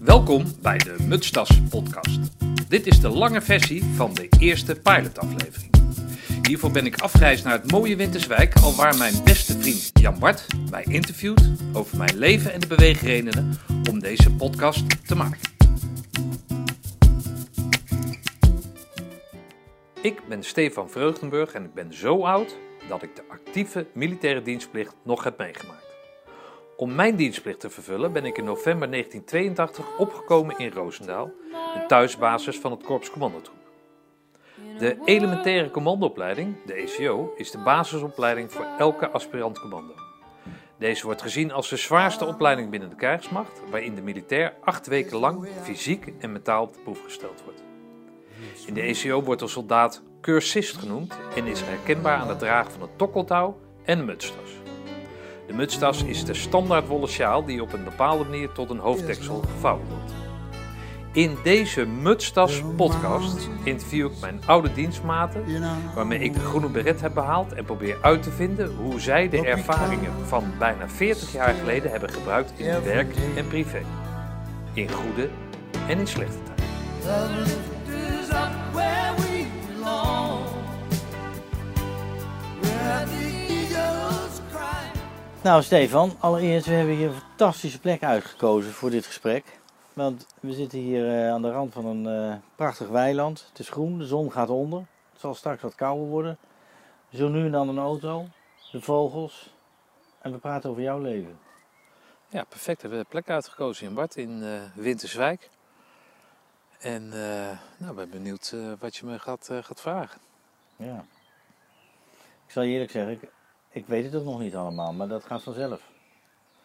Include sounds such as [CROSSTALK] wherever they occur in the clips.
Welkom bij de Mutstas podcast. Dit is de lange versie van de eerste pilotaflevering. Hiervoor ben ik afgereisd naar het mooie Winterswijk, al waar mijn beste vriend Jan Bart mij interviewt over mijn leven en de beweegredenen om deze podcast te maken. Ik ben Stefan Vreugdenburg en ik ben zo oud dat ik de actieve militaire dienstplicht nog heb meegemaakt. Om mijn dienstplicht te vervullen ben ik in november 1982 opgekomen in Roosendaal, de thuisbasis van het Korps Commandotroep. De elementaire commandoopleiding, de ECO, is de basisopleiding voor elke aspirant commando. Deze wordt gezien als de zwaarste opleiding binnen de krijgsmacht, waarin de militair acht weken lang fysiek en mentaal op de proef gesteld wordt. In de ECO wordt de soldaat cursist genoemd en is herkenbaar aan het dragen van een tokkeltouw en een mutstas. De mutstas is de standaard wollen sjaal die op een bepaalde manier tot een hoofddeksel gevouwen wordt. In deze Mutstas podcast interview ik mijn oude dienstmaten, waarmee ik de groene beret heb behaald en probeer uit te vinden hoe zij de ervaringen van bijna 40 jaar geleden hebben gebruikt in werk en privé. In goede en in slechte tijden. Nou, Stefan, allereerst, we hebben hier een fantastische plek uitgekozen voor dit gesprek. Want we zitten hier eh, aan de rand van een eh, prachtig weiland. Het is groen, de zon gaat onder. Het zal straks wat kouder worden. Zo nu en dan een auto, de vogels. En we praten over jouw leven. Ja, perfect. We hebben een plek uitgekozen in Bart, in eh, Winterswijk. En eh nou, ben benieuwd wat je me gaat, gaat vragen. Ja. Ik zal je eerlijk zeggen, ik, ik weet het ook nog niet allemaal, maar dat gaat vanzelf.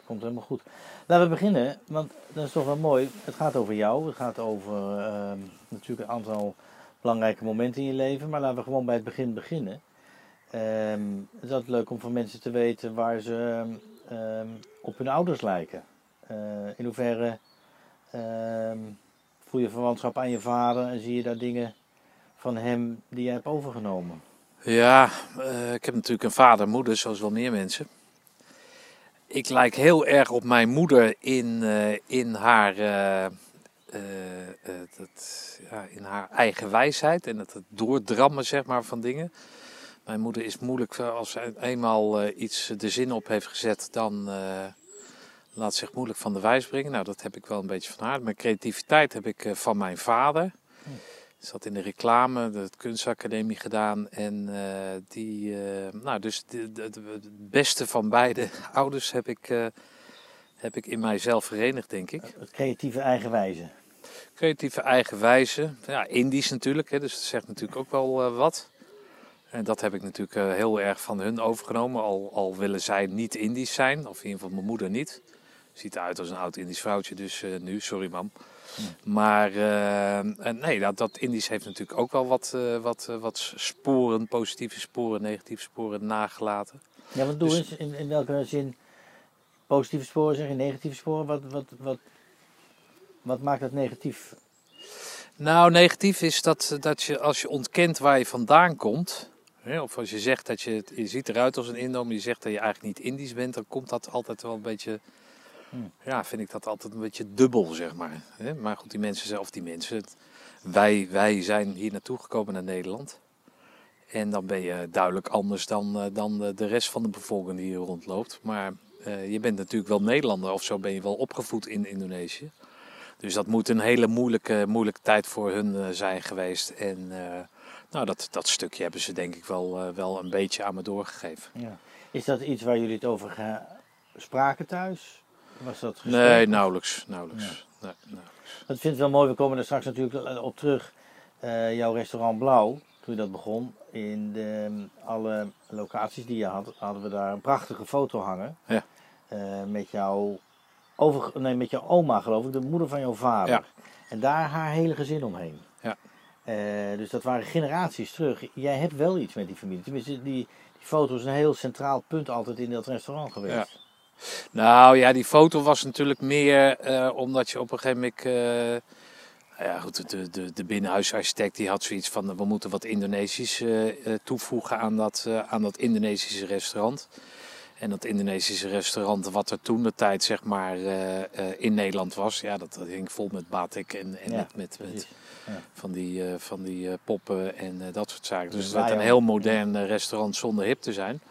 Komt helemaal goed. Laten we beginnen, want dat is toch wel mooi. Het gaat over jou, het gaat over ehm, natuurlijk een aantal belangrijke momenten in je leven, maar laten we gewoon bij het begin beginnen. Ehm, het is altijd leuk om voor mensen te weten waar ze ehm, op hun ouders lijken. Eh, in hoeverre voel je verwantschap aan je vader en zie je daar dingen van hem die jij hebt overgenomen? Ja, eh, ik heb natuurlijk een vader en moeder, zoals wel meer mensen. Ik lijk heel erg op mijn moeder in, eh, in, haar, eh, dat, ja, in haar eigen wijsheid en het, doordrammen zeg maar, van dingen. Mijn moeder is moeilijk, als ze eenmaal iets de zin op heeft gezet, dan laat zich moeilijk van de wijs brengen. Nou, dat heb ik wel een beetje van haar. Mijn creativiteit heb ik van mijn vader. Zat in de reclame, de kunstacademie gedaan. En eh, die, eh, nou, dus het beste van beide [LAUGHS] ouders heb ik, eh, heb ik in mijzelf verenigd, denk ik. Creatieve eigenwijze. Creatieve eigen wijze. Ja, Indisch natuurlijk, hè, dus dat zegt natuurlijk ook wel wat. En dat heb ik natuurlijk heel erg van hun overgenomen. Al, al willen zij niet Indisch zijn, of in ieder geval mijn moeder niet. Ziet eruit als een oud Indisch vrouwtje, dus nu, sorry mam. Maar eh, nee, dat, dat Indisch heeft natuurlijk ook wel wat, eh, wat, eh, wat sporen, positieve sporen, negatieve sporen nagelaten. Ja, want doe Dus- eens, in, in welke zin positieve sporen zeg je, negatieve sporen? Wat, wat, wat, wat maakt dat negatief? Nou, negatief is dat, dat je als je ontkent waar je vandaan komt, hè, of als je zegt dat je, je ziet eruit als een Indo, maar je zegt dat je eigenlijk niet Indisch bent, dan komt dat altijd wel een beetje. Ja, vind ik dat altijd een beetje dubbel, zeg maar. Maar goed, die mensen, of die mensen, wij, wij zijn hier naartoe gekomen naar Nederland. En dan ben je duidelijk anders dan, eh, dan de- rest van de bevolking die hier rondloopt. Maar eh, je bent natuurlijk wel Nederlander, of zo ben je wel opgevoed in Indonesië. Dus dat moet een hele moeilijke, moeilijke tijd voor hun eh, zijn geweest. En nou, dat, dat stukje hebben ze denk ik wel, wel een beetje aan me doorgegeven. Ja. Is dat iets waar jullie het over spraken thuis? Was dat gesprek? Nee, nauwelijks. nauwelijks. Nee, nauwelijks. Ik vind het wel mooi, we komen er straks natuurlijk op terug. Eh, jouw restaurant Blauw, toen je dat begon, in de, alle locaties die je had, hadden we daar een prachtige foto hangen. Ja. Eh, met, jouw over, nee, met jouw oma, geloof ik, de moeder van jouw vader. Ja. En daar haar hele gezin omheen. Ja. Eh, dus dat waren generaties terug. Jij hebt wel iets met die familie. Tenminste, die, die foto is een heel centraal punt altijd in dat restaurant geweest. Ja. Nou ja, die foto was natuurlijk meer eh, omdat je op een gegeven moment. eh, nou ja, goed, de, de, de binnenhuisarchitect die had zoiets van: we moeten wat Indonesisch eh, toevoegen aan dat, aan dat Indonesische restaurant. En dat Indonesische restaurant, wat er toen de tijd zeg maar in Nederland was, ja, dat, dat hing vol met batik en, en Ja, met, met, met precies. Ja. van die, van die poppen en dat soort zaken. Dus Dus het werd een heel modern restaurant zonder hip te zijn.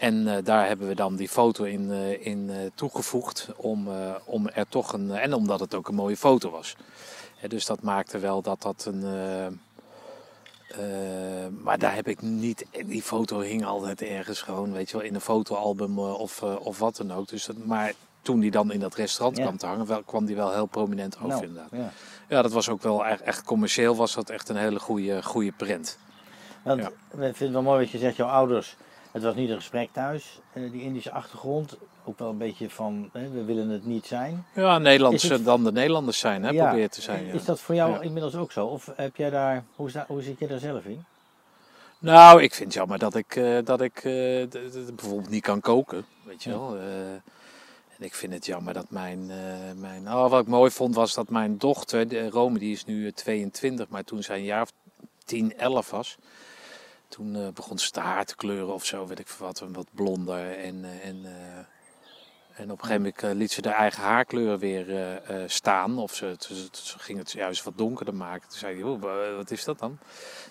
En eh, daar hebben we dan die foto in, eh, in eh, toegevoegd om, om er toch een... en omdat het ook een mooie foto was. Dus dat maakte wel dat dat een... maar daar heb ik niet... Die foto hing altijd ergens gewoon, weet je wel, in een fotoalbum of, of wat dan ook. Dus dat, maar toen die dan in dat restaurant Ja. kwam te hangen, wel, kwam die wel heel prominent over Nou, inderdaad. ja. Ja, dat was ook wel echt, echt commercieel was dat echt een hele goede, goede print. Want Ja. ik vind het wel mooi wat je zegt, jouw ouders, het was niet een gesprek thuis, eh, die Indische achtergrond, ook wel een beetje van, hè, we willen het niet zijn. Ja, Nederlands het- dan de Nederlanders zijn, hè, Ja, probeer te zijn. Ja. Is dat voor jou Ja. inmiddels ook zo? Of heb jij daar, hoe, hoe zit je daar zelf in? Nou, ik vind het jammer dat ik, eh, dat ik eh, bijvoorbeeld niet kan koken, weet je wel. en ik vind het jammer dat mijn, mijn... Oh, wat ik mooi vond was dat mijn dochter, Rome, die is nu eh, 22, maar toen zij een jaar of 10, 11 was... Toen eh, begon ze haar te kleuren of zo, weet ik veel wat, wat blonder. En, eh, en, eh, en op een gegeven moment liet ze haar eigen haarkleur weer staan. Of ze, ze, ging het juist wat donkerder maken. Toen zei hij, "Oh, wa- wat is dat dan?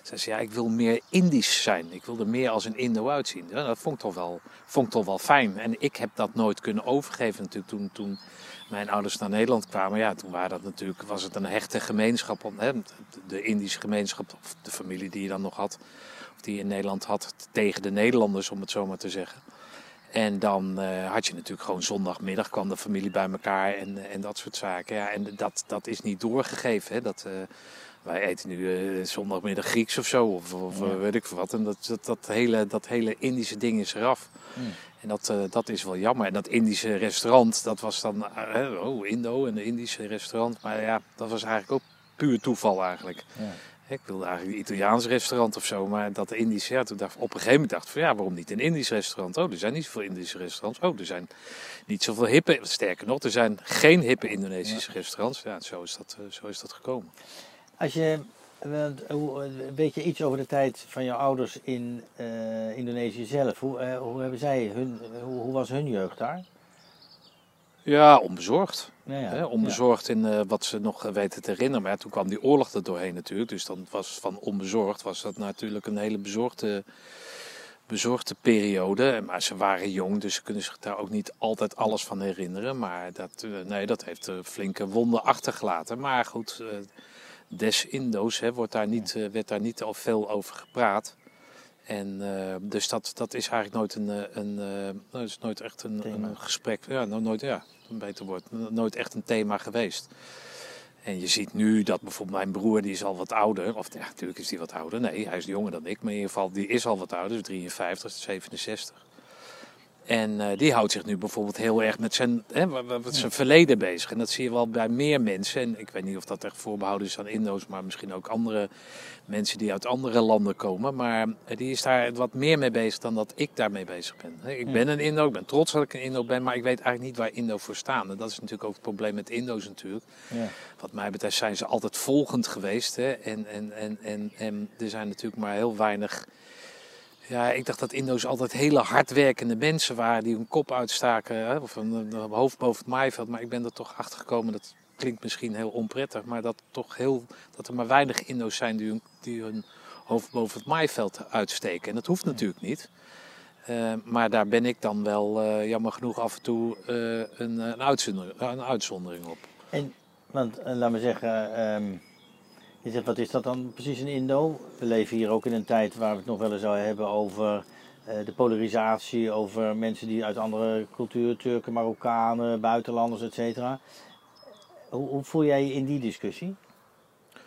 Zei ze, ja, ik wil meer Indisch zijn. Ik wil er meer als een Indo uitzien. Ja, dat vond ik, toch wel, vond toch wel fijn. En ik heb dat nooit kunnen overgeven natuurlijk toen, toen mijn ouders naar Nederland kwamen. Ja, toen waren dat natuurlijk, was het een hechte gemeenschap. Hè, de Indische gemeenschap, of de familie die je dan nog had. Die in Nederland had tegen de Nederlanders, om het zo maar te zeggen. En dan eh, had je natuurlijk gewoon zondagmiddag kwam de familie bij elkaar en, en dat soort zaken. Ja, en dat, dat is niet doorgegeven. Hè. Dat, eh, wij eten nu eh, zondagmiddag Grieks of zo, of, of Ja. eh, weet ik wat. En dat, dat, dat, hele, dat hele Indische ding is eraf. Hmm. En dat, eh, dat is wel jammer. En dat Indische restaurant, dat was dan, eh, oh, Indo en een Indische restaurant. Maar ja, dat was eigenlijk ook puur toeval eigenlijk. Ja. Ik wilde eigenlijk een Italiaans restaurant of zo, maar dat Indisch, ja, toen dacht op een gegeven moment dacht ik van ja, waarom niet een Indisch restaurant? Oh, er zijn niet zoveel Indische restaurants. Oh, er zijn niet zoveel hippe, sterker nog, er zijn geen hippe Indonesische restaurants. Ja, zo is dat, eh, zo is dat gekomen. Als je, hoe- eh, weet je iets over de tijd van jouw ouders in eh, Indonesië zelf? Hoe, eh, hoe, hebben zij hun, hoe, hoe was hun jeugd daar? Ja, onbezorgd. Ja, ja. Hè, onbezorgd in eh, wat ze nog eh, weten te herinneren. Maar ja, toen kwam die oorlog er doorheen natuurlijk. Dus dan was van onbezorgd was dat natuurlijk een hele bezorgde, bezorgde periode. Maar ze waren jong, dus ze kunnen zich daar ook niet altijd alles van herinneren. Maar dat, eh, nee, dat heeft flinke wonden achtergelaten. Maar goed, des Indo's hè, wordt daar niet, werd daar niet al veel over gepraat. En dus dat, dat is eigenlijk nooit een, een, dat is nooit echt een, een gesprek. Ja, no- nooit, ja, beter woord. Nooit echt een thema geweest. En je ziet nu dat bijvoorbeeld mijn broer, die is al wat ouder. Of ja, natuurlijk is hij wat ouder. Nee, hij is jonger dan ik. Maar in ieder geval, die is al wat ouder. Dus 53, 67. En eh, die houdt zich nu bijvoorbeeld heel erg met zijn, hè, met zijn verleden bezig. En dat zie je wel bij meer mensen. En ik weet niet of dat echt voorbehouden is aan Indo's, maar misschien ook andere mensen die uit andere landen komen. Maar eh, die is daar wat meer mee bezig dan dat ik daarmee bezig ben. Ik ben een Indo, ik ben trots dat ik een Indo ben, maar ik weet eigenlijk niet waar Indo voor staan. En dat is natuurlijk ook het probleem met Indo's natuurlijk. Ja. Wat mij betreft zijn ze altijd volgend geweest. Hè? En, en, en, en, en er zijn natuurlijk maar heel weinig. Ja, ik dacht dat Indo's altijd hele hardwerkende mensen waren die hun kop uitstaken. Hè? Of een, hoofd boven het maaiveld. Maar ik ben er toch achter gekomen. Dat klinkt misschien heel onprettig. Maar dat, toch heel, dat er maar weinig Indo's zijn die hun, die hun hoofd boven het maaiveld uitsteken. En dat hoeft natuurlijk niet. Eh, maar daar ben ik dan wel uh, jammer genoeg af en toe uh, een, een, uitzondering, een uitzondering op. En, want laat me zeggen, um, je zegt, wat is dat dan precies in Indo? We leven hier ook in een tijd waar we het nog wel eens zouden hebben over uh, de polarisatie, over mensen die uit andere culturen, Turken, Marokkanen, buitenlanders, et cetera. Hoe, hoe voel jij je in die discussie?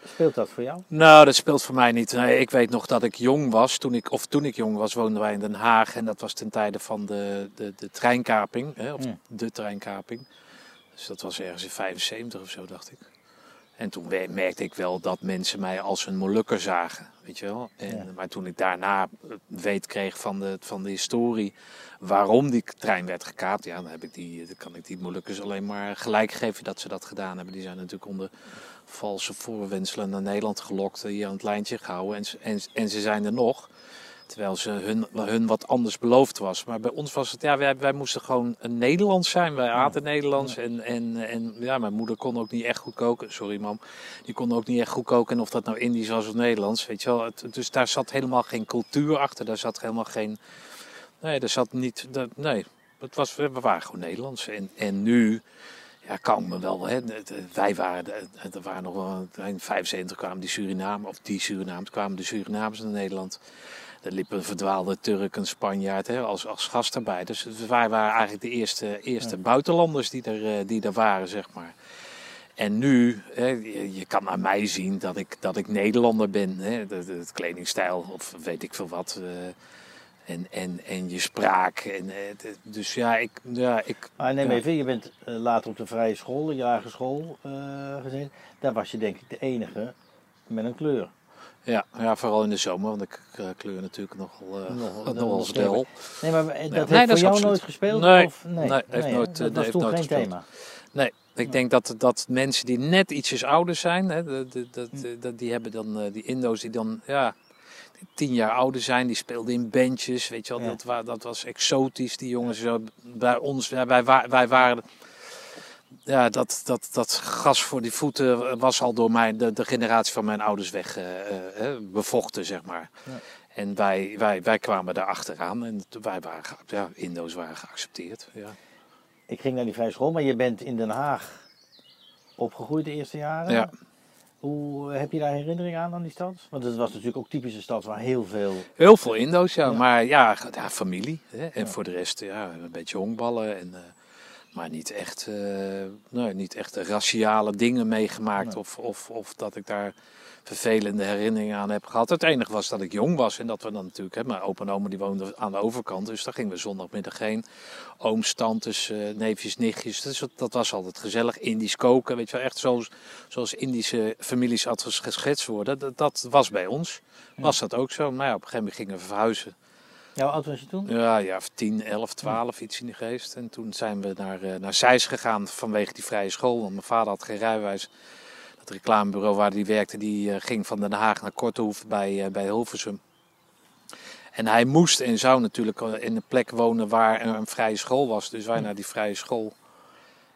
Speelt dat voor jou? Nou, dat speelt voor mij niet. Nee, ik weet nog dat ik jong was. Toen ik, of toen ik jong was, woonden wij in Den Haag. En dat was ten tijde van de, de, de treinkaping. Hè, of Ja. de treinkaping. Dus dat was ergens in 75 of zo, dacht ik. En toen merkte ik wel dat mensen mij als een Molukker zagen. Weet je wel? En, Ja. Maar toen ik daarna weet kreeg van de, van de historie waarom die trein werd gekaapt. Ja, dan, heb ik die, dan kan ik die Molukkers alleen maar gelijk geven dat ze dat gedaan hebben. Die zijn natuurlijk onder valse voorwenselen naar Nederland gelokt, hier aan het lijntje gehouden. En, en, en ze zijn er nog. Terwijl ze hun, hun wat anders beloofd was. Maar bij ons was het, ja, wij, wij moesten gewoon een Nederlands zijn. Wij aten Nederlands. En, en, en ja, mijn moeder kon ook niet echt goed koken. Sorry mam. Die kon ook niet echt goed koken. En of dat nou Indisch was of Nederlands. Weet je wel. Het, dus daar zat helemaal geen cultuur achter. Daar zat helemaal geen. Nee, daar zat niet. Dat, nee, het was, we waren gewoon Nederlands. En, en nu. Ja, kan me wel. Hè. Wij waren, er waren nog wel, in 75 kwamen die Suriname, of die Surinamers kwamen de Surinamers naar Nederland. Er liep een verdwaalde Turk, een Spanjaard hè, als, als gast erbij. Dus wij waren eigenlijk de eerste, eerste buitenlanders die er, eh, die er waren, zeg maar. En nu, hè, je, kan aan mij zien dat ik, dat ik Nederlander ben. Hè, het kledingstijl of weet ik veel wat. Uh, en, en, en je spraak. En, eh, dus ja, ik. Ja, ik maar neem ja. even, je bent later op de vrije school, de lagere school uh, gezeten. Daar was je denk ik de enige met een kleur. Ja, ja, vooral in de zomer, want ik uh, kleur natuurlijk nogal, uh, nogal snel. Nee, maar dat nee, heeft nee, voor jou nooit gespeeld? Nee, of? nee, nee, heeft nee, nooit, dat was heeft toen nooit geen gespeeld. thema? Nee, ik denk dat, dat mensen die net ietsjes ouder zijn, hè, dat, dat, dat, die hebben dan, uh, die Indo's die dan, ja, tien jaar ouder zijn, die speelden in bandjes, weet je wel, ja. dat, dat was exotisch, die jongens. Zo, bij ons, ja, wij, wij waren ja, dat, dat, dat gas voor die voeten was al door mijn, de, de generatie van mijn ouders weg uh, uh, bevochten, zeg maar. Ja. En wij, wij, wij kwamen daar achteraan en wij waren, ja, Indo's waren geaccepteerd. Ja. Ik ging naar die vrije school, maar je bent in Den Haag opgegroeid de eerste jaren. Ja. Hoe heb je daar herinnering aan, aan die stad? Want het was natuurlijk ook typisch een stad waar heel veel... Heel veel Indo's, ja. ja. Maar ja, ja familie. Hè. En ja. voor de rest, ja, een beetje honkballen en... Uh, maar niet echt, uh, nee, niet echt raciale dingen meegemaakt. Nee. Of, of, of dat ik daar vervelende herinneringen aan heb gehad. Het enige was dat ik jong was. En dat we dan natuurlijk, hè, mijn opa en oma die woonden aan de overkant. Dus daar gingen we zondagmiddag heen. Ooms, tantes, uh, neefjes, nichtjes. Dus dat, dat, was altijd gezellig. Indisch koken, weet je wel. Echt zoals, zoals Indische families had geschetst worden. Dat, dat was bij ons. Was dat ook zo. Maar ja, op een gegeven moment gingen we verhuizen. Ja, hoe oud was je toen? Ja, ja 10, 11, 12, iets in de geest. En toen zijn we naar, uh, naar Zeist gegaan vanwege die vrije school. Want mijn vader had geen rijbewijs. Het reclamebureau waar hij werkte, die uh, ging van Den Haag naar Kortehoef bij, uh, bij Hilversum. En hij moest en zou natuurlijk in een plek wonen waar er een vrije school was. Dus wij naar die vrije school.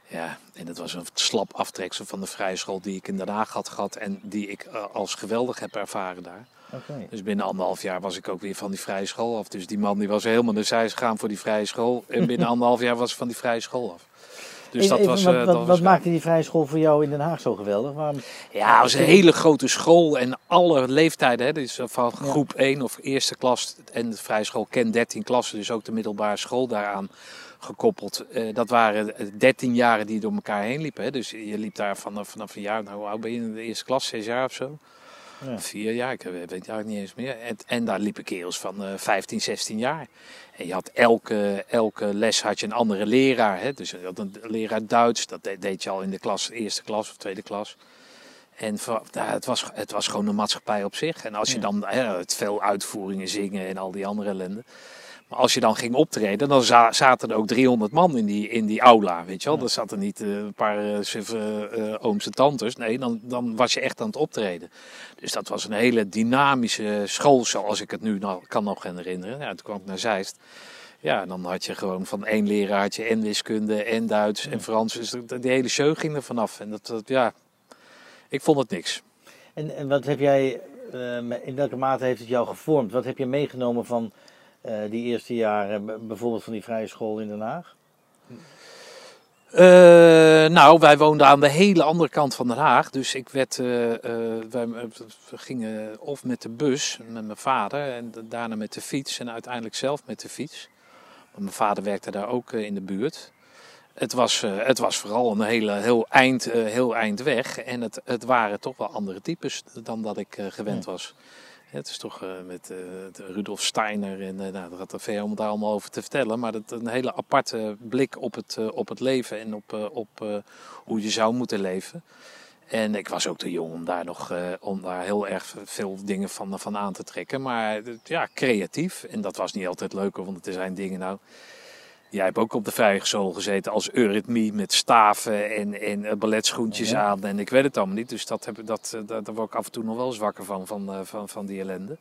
Ja, en dat was een slap aftreksel van de vrije school die ik in Den Haag had gehad. En die ik als geweldig heb ervaren daar. Okay. Dus binnen anderhalf jaar was ik ook weer van die vrije school af. Dus die man die was helemaal naar zij gegaan voor die vrije school. En [LAUGHS] binnen anderhalf jaar was ik van die vrije school af. Dus even, dat was, wat, uh, wat, dat wat was maakte die vrije school voor jou in Den Haag zo geweldig? Waarom... Ja, het was een hele grote school en alle leeftijden. Hè, dus van groep ja. 1 of eerste klas en de vrije school kent 13 klassen. Dus ook de middelbare school daaraan gekoppeld. Uh, dat waren 13 jaren die door elkaar heen liepen. Hè. Dus je liep daar vanaf, vanaf een jaar, nou hoe oud ben je in de eerste klas? Zes jaar of zo? Ja. Vier jaar, ik weet het eigenlijk niet eens meer. En, en daar liepen kerels van uh, 15, 16 jaar. En je had elke, elke les had je een andere leraar. Hè? Dus je had een leraar Duits, dat deed, deed je al in de klas, eerste klas of tweede klas. En het, was, het was gewoon een maatschappij op zich. En als je dan hè, het veel uitvoeringen zingen en al die andere ellende. Maar als je dan ging optreden, dan za zaten er ook 300 man in die, in die aula, weet je wel. Ja. Er zaten niet uh, een paar uh, suffe uh, ooms en tantes. Nee, dan, dan was je echt aan het optreden. Dus dat was een hele dynamische school, zoals ik het nu nog, kan nog herinneren. Ja, toen kwam ik naar Zeist. Ja, dan had je gewoon van één leraar had je en wiskunde en Duits ja. en Frans. Dus die hele show ging er vanaf. En dat, dat ja, ik vond het niks. En, en wat heb jij, in welke mate heeft het jou gevormd? Wat heb je meegenomen van... Uh, die eerste jaren, bijvoorbeeld van die vrije school in Den Haag? Uh, nou, wij woonden aan de hele andere kant van Den Haag. Dus ik werd, uh, wij we gingen of met de bus met mijn vader en daarna met de fiets en uiteindelijk zelf met de fiets. Want mijn vader werkte daar ook in de buurt. Het was, het was vooral een hele, heel, eind, heel eind weg en het, het waren toch wel andere types dan dat ik gewend was. Ja, het is toch uh, met uh, Rudolf Steiner en uh, nou, daar had de veel om daar allemaal over te vertellen. Maar dat een hele aparte blik op het, op het leven en op, op hoe je zou moeten leven. En ik was ook te jong om daar nog om daar heel erg veel dingen van, van aan te trekken. Maar ja, creatief. En dat was niet altijd leuk, want er zijn dingen nou. Jij hebt ook op de vrije school gezeten als eurythmie met staven en, en balletschoentjes ja. aan. En ik weet het allemaal niet. Dus dat heb, dat, dat, daar word ik af en toe nog wel eens wakker van, van, van, van die ellende.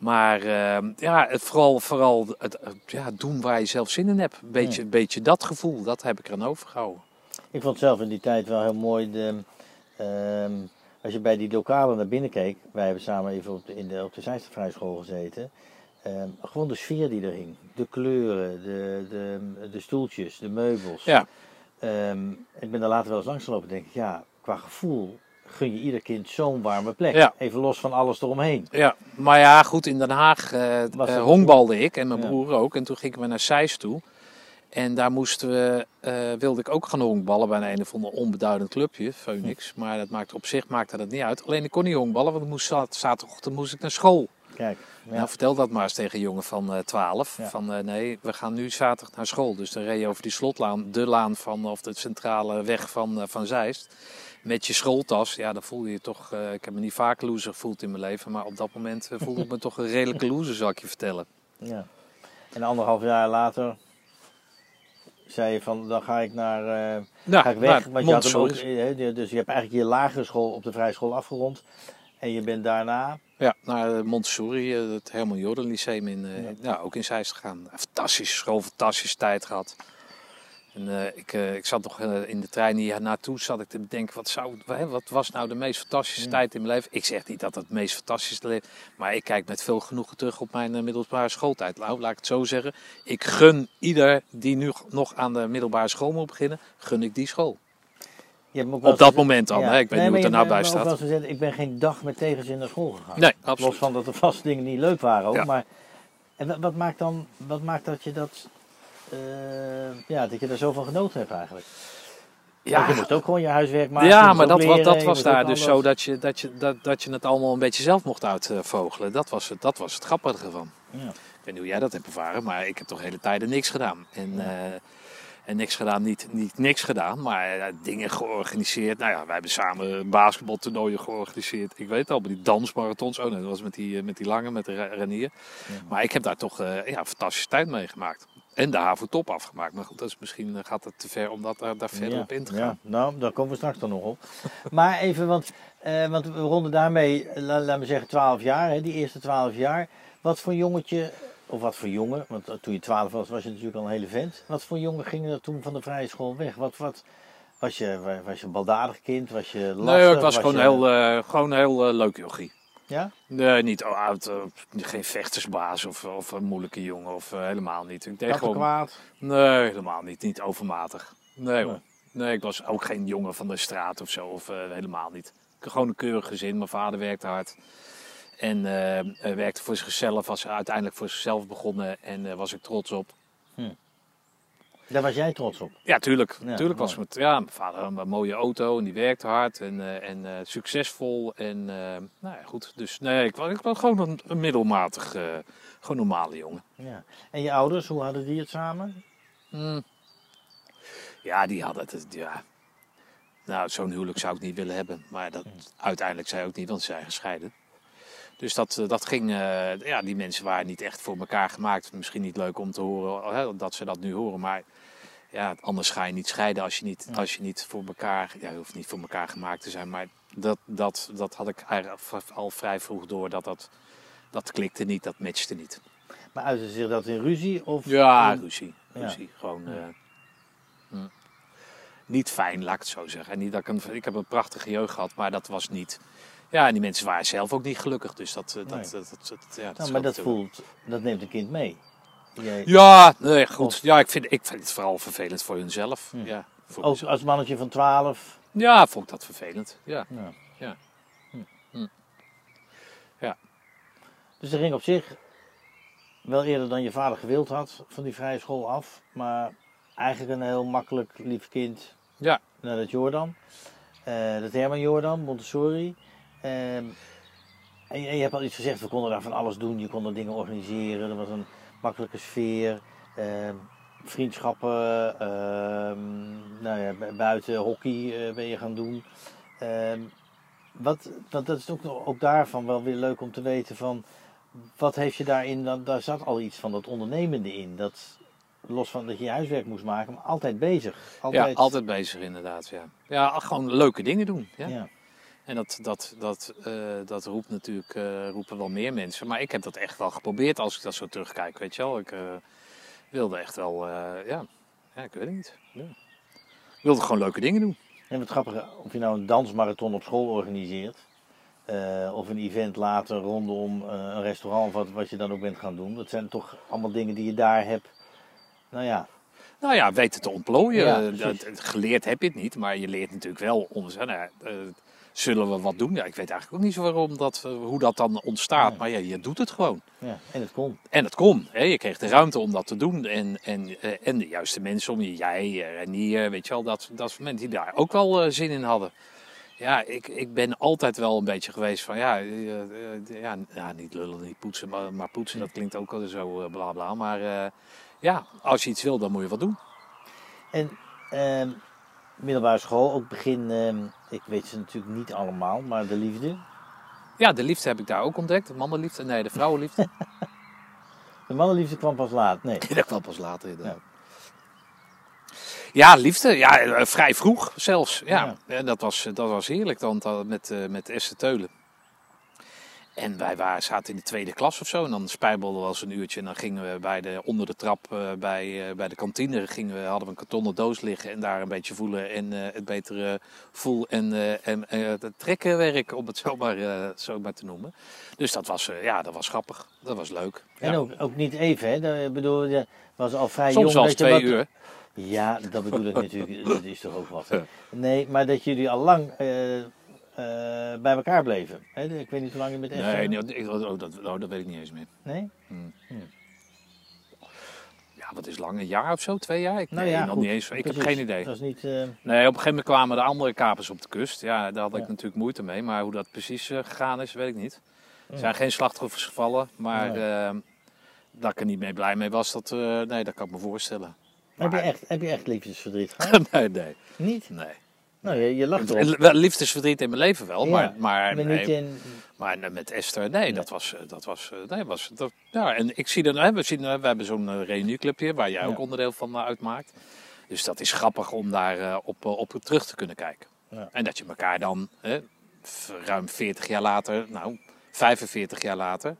Maar eh, ja, het, vooral, vooral het, ja, doen waar je zelf zin in hebt. Een beetje, beetje dat gevoel, dat heb ik er aan overgehouden. Ik vond zelf in die tijd wel heel mooi de, ehm, als je bij die lokalen naar binnen keek. Wij hebben samen even op de, in de, op de Zijstervrijschool gezeten. Ehm, gewoon de sfeer die er hing. De kleuren, de, de, de stoeltjes, de meubels. Ja, Ehm, ik ben daar later wel eens langs gelopen en denk ik, ja, qua gevoel gun je ieder kind zo'n warme plek. Ja. Even los van alles eromheen. ja. maar ja, goed, in Den Haag het- honkbalde ik en mijn Ja. broer ook. En toen gingen we naar Zeist toe. En daar moesten we, eh, wilde ik ook gaan honkballen bij een, een of ander onbeduidend clubje, Phoenix. Maar dat maakte, op zich maakte dat niet uit. Alleen ik kon niet honkballen, want ik moest, zat- zaterdagochtend moest ik naar school. Kijk, ja. Nou, vertel dat maar eens tegen een jongen van eh 12. Ja. Van eh, nee, we gaan nu zaterdag naar school. Dus dan reed je over die slotlaan, de laan van, of de centrale weg van, eh, van Zeist. Met je schooltas, ja, dan voel je je toch. ik heb me niet vaak loser gevoeld in mijn leven, maar op dat moment voelde ik me toch een redelijke loser, zal ik je vertellen. ja. En anderhalf jaar later zei je van, dan ga ik naar, eh, Nou, ga ik weg. nou, want je had hem ook, Montessori. dus je hebt eigenlijk je lagere school op de vrije school afgerond. En je bent daarna, Ja, naar Montessori, eh, het Herman Jordan Lyceum in, eh, Ja. ook in Zeist gegaan. Fantastische school, fantastische tijd gehad. En eh, ik, ik zat nog in de trein hier naartoe, zat ik te bedenken, wat, zou, wat was nou de meest fantastische Ja. tijd in mijn leven? Ik zeg niet dat het het meest fantastische leven maar ik kijk met veel genoegen terug op mijn middelbare schooltijd. Nou, laat ik het zo zeggen. Ik gun ieder die nu nog aan de middelbare school moet beginnen, gun ik die school. Je hebt me ook wel Op dat moment dan, hè? ik weet niet hoe het er nou bij staat. wel ik ben geen dag met tegenzin naar school gegaan. Nee, Los absoluut. van dat er vast dingen niet leuk waren ook. Ja. Maar, en wat, wat maakt dan, wat maakt dat je dat, eh, ja, dat je er zo van genoten hebt eigenlijk? Want je moest ook gewoon je huiswerk maken. Ja, maar dat, leren, dat was daar dus zo dat je, dat, je, dat, dat je het allemaal een beetje zelf mocht uitvogelen. Dat was het, dat was het grappige ervan. Ja. Ik weet niet hoe jij dat hebt ervaren, maar ik heb toch hele tijden niks gedaan. En, eh, en niks gedaan, niet, niet niks gedaan, maar eh, dingen georganiseerd. Nou ja, wij hebben samen basketbaltoernooien georganiseerd. Ik weet het al, die dansmarathons. Oh nee, dat was met die, eh, met die lange, met de Re- Renier. Maar ik heb daar toch eh, ja, fantastische tijd mee gemaakt. En de HAVO top afgemaakt. Maar goed, dat is misschien gaat het te ver om dat, daar, daar verder ja, op in te ja. gaan. nou, daar komen we straks dan nog op. [LAUGHS] maar even, want, eh, want we ronden daarmee, la- laten we zeggen 12 jaar, hè, die eerste 12 jaar. Wat voor jongetje, of wat voor jongen, want eh, toen je 12 was, was je natuurlijk al een hele vent. Wat voor jongen ging er toen van de vrije school weg? Wat, wat, was, je, wa- was je een baldadig kind? Was je lastig? Nee, ik was, gewoon, je- heel, eh, gewoon heel eh, leuk jochie. Ja? Nee, niet oh, oud, geen vechtersbaas of, of een moeilijke jongen of helemaal niet. Ik deed gewoon, kwaad? nee, helemaal niet. Niet overmatig. Nee hoor. Nee. Ik was ook geen jongen van de straat of zo. Of helemaal niet. Ik had gewoon een keurig gezin. Mijn vader werkte hard. En eh, eh, werkte voor zichzelf. Was uiteindelijk voor zichzelf begonnen. En eh, was ik trots op. Daar was jij trots op. Ja, tuurlijk. Ja, tuurlijk was. Ja, mijn vader had een mooie auto en die werkte hard en, eh, en eh, succesvol. En nou ja, goed. Dus nee, ik was, ik was gewoon een, middelmatig, gewoon normale jongen. Ja. En je ouders, hoe hadden die het samen? Hmm. Ja, die hadden het. Ja. Nou, zo'n huwelijk zou ik niet willen hebben. Maar dat, uiteindelijk zij ook niet, want ze zijn gescheiden. Dus dat, eh, dat ging, eh, ja, die mensen waren niet echt voor elkaar gemaakt. Misschien niet leuk om te horen hè, dat ze dat nu horen. Maar ja, anders ga je niet scheiden als je niet, als je niet voor elkaar, ja, je hoeft niet voor elkaar gemaakt te zijn. Maar dat, dat, dat had ik al vrij vroeg door. Dat, dat, dat klikte niet, dat matchte niet. Maar uitte zich dat in ruzie? Of Ja, in- ruzie. Ja. ruzie. Gewoon Ja. eh, hm. niet fijn, laat ik het zo zeggen. En niet dat ik, een, ik heb een prachtige jeugd gehad, maar dat was niet. Ja, en die mensen waren zelf ook niet gelukkig. Dus dat, eh, dat, Nee. dat, dat, dat- ja, dat Nou, maar dat voelt, dat neemt een kind mee. Jij, Ja, nee, goed. Ja, ik vind, ik vind het vooral vervelend voor hunzelf. Hm. Ja, voor ook mezelf. als mannetje van 12. ja, vond ik dat vervelend. Ja. Ja. Ja. Hm. Hm. Ja. Dus er ging op zich wel eerder dan je vader gewild had van die vrije school af. Maar eigenlijk een heel makkelijk lief kind Ja. naar dat Jordan. Eh dat Herman Jordan, Montessori. Ehm, en, je, hebt al iets gezegd, we konden daar van alles doen. Je kon er dingen organiseren. Er was een makkelijke sfeer. Ehm, vriendschappen. ehm, nou ja, bu- buiten hockey eh, ben je gaan doen. Wat, want dat is ook, ook daarvan wel weer leuk om te weten van... Wat heeft je daarin, dan, daar zat al iets van dat ondernemende in. Dat, los van dat je je huiswerk moest maken, maar altijd bezig. Altijd, ja, altijd bezig inderdaad. Ja. ja, gewoon leuke dingen doen. Ja. Ja. En dat, dat, dat, eh, dat roept natuurlijk, eh, roepen wel meer mensen. Maar ik heb dat echt wel geprobeerd als ik dat zo terugkijk, weet je wel. Ik eh, wilde echt wel, ja, ja, ik weet het niet. Ja. Ik wilde gewoon leuke dingen doen. En wat grappig, of je nou een dansmarathon op school organiseert, of een event later rondom een restaurant, of wat, wat je dan ook bent gaan doen. Dat zijn toch allemaal dingen die je daar hebt. Nou ja, Nou ja, weten te ontplooien. Ja, geleerd heb je het niet, maar je leert natuurlijk wel om. Nou, zullen we wat doen? Ja, ik weet eigenlijk ook niet zo waarom dat, eh, hoe dat dan ontstaat. Maar ja, je doet het gewoon. ja, en het kon. En het kon. Hè? Je kreeg de ruimte om dat te doen. En, en, eh, en de juiste mensen om je. Jij, Renier, weet je wel. Dat, dat mensen die daar ook wel eh, zin in hadden. Ja, ik, ik ben altijd wel een beetje geweest van... Ja, ja, ja niet lullen, niet poetsen. Maar, maar poetsen, dat klinkt ook al zo bla bla. Maar ja, als je iets wil, dan moet je wat doen. En ehm, middelbare school, ook begin, ehm, ik weet ze natuurlijk niet allemaal, maar de liefde. Ja, de liefde heb ik daar ook ontdekt. De mannenliefde, nee, de vrouwenliefde. [LAUGHS] De mannenliefde kwam pas laat, nee. [LAUGHS] dat kwam pas later inderdaad. Ja, liefde. Ja, eh, vrij vroeg zelfs. Ja, En dat, was, dat was heerlijk dan met, eh, met Esther Teulen. En wij waren, zaten in de tweede klas of zo. En dan spijbelden we eens een uurtje. En dan gingen we bij de, onder de trap eh, bij, eh, bij de kantine. Gingen we, hadden we een kartonnen doos liggen. En daar een beetje voelen. En eh, het betere voel en, en het trekkenwerk, om het zo maar, zo maar te noemen. Dus dat was, ja, dat was grappig. Dat was leuk. En Ja. ook, ook niet even, hè? Dat, ik bedoel, je was al vrij Soms jong. je twee wat- uur. Ja, dat bedoel ik [LAUGHS] natuurlijk. Dat is toch ook wat. hè? Nee, maar dat jullie al lang bij elkaar bleven. Ik weet niet hoe lang je met Esther... Nee, nee ik- oh, dat, oh, dat weet ik niet eens meer. Nee? Ja, wat is lang? Een jaar of zo? Twee jaar? Ik, Nou nee, nog niet eens. Ik heb geen idee. Dat is niet... eh, Nee, op een gegeven moment kwamen de andere kapers op de kust. Ja, daar had ik Ja. natuurlijk moeite mee. Maar hoe dat precies eh, gegaan is, weet ik niet. Er zijn geen slachtoffers gevallen. Maar Nee. eh, dat ik er niet mee blij mee was, dat, eh, nee, dat kan ik me voorstellen. heb, je echt, heb je echt liefdesverdriet [LAUGHS] gehad? nee, nee, niet? nee. Nou, je, je lacht erop. Wel Liefdesverdriet in mijn leven wel, Ja, maar, maar, Maar nee, niet in... Maar met Esther, nee, dat was, eh, dat was, eh, nee, was dat, ja, en ik zie dan, we, zien, eh, we hebben zo'n reunieclub hier, waar jij ook onderdeel van uitmaakt. Dus dat is grappig om daar op, op terug te kunnen kijken. Ja. En dat je elkaar dan, hè, ruim 40 jaar later, nou, 45 jaar later,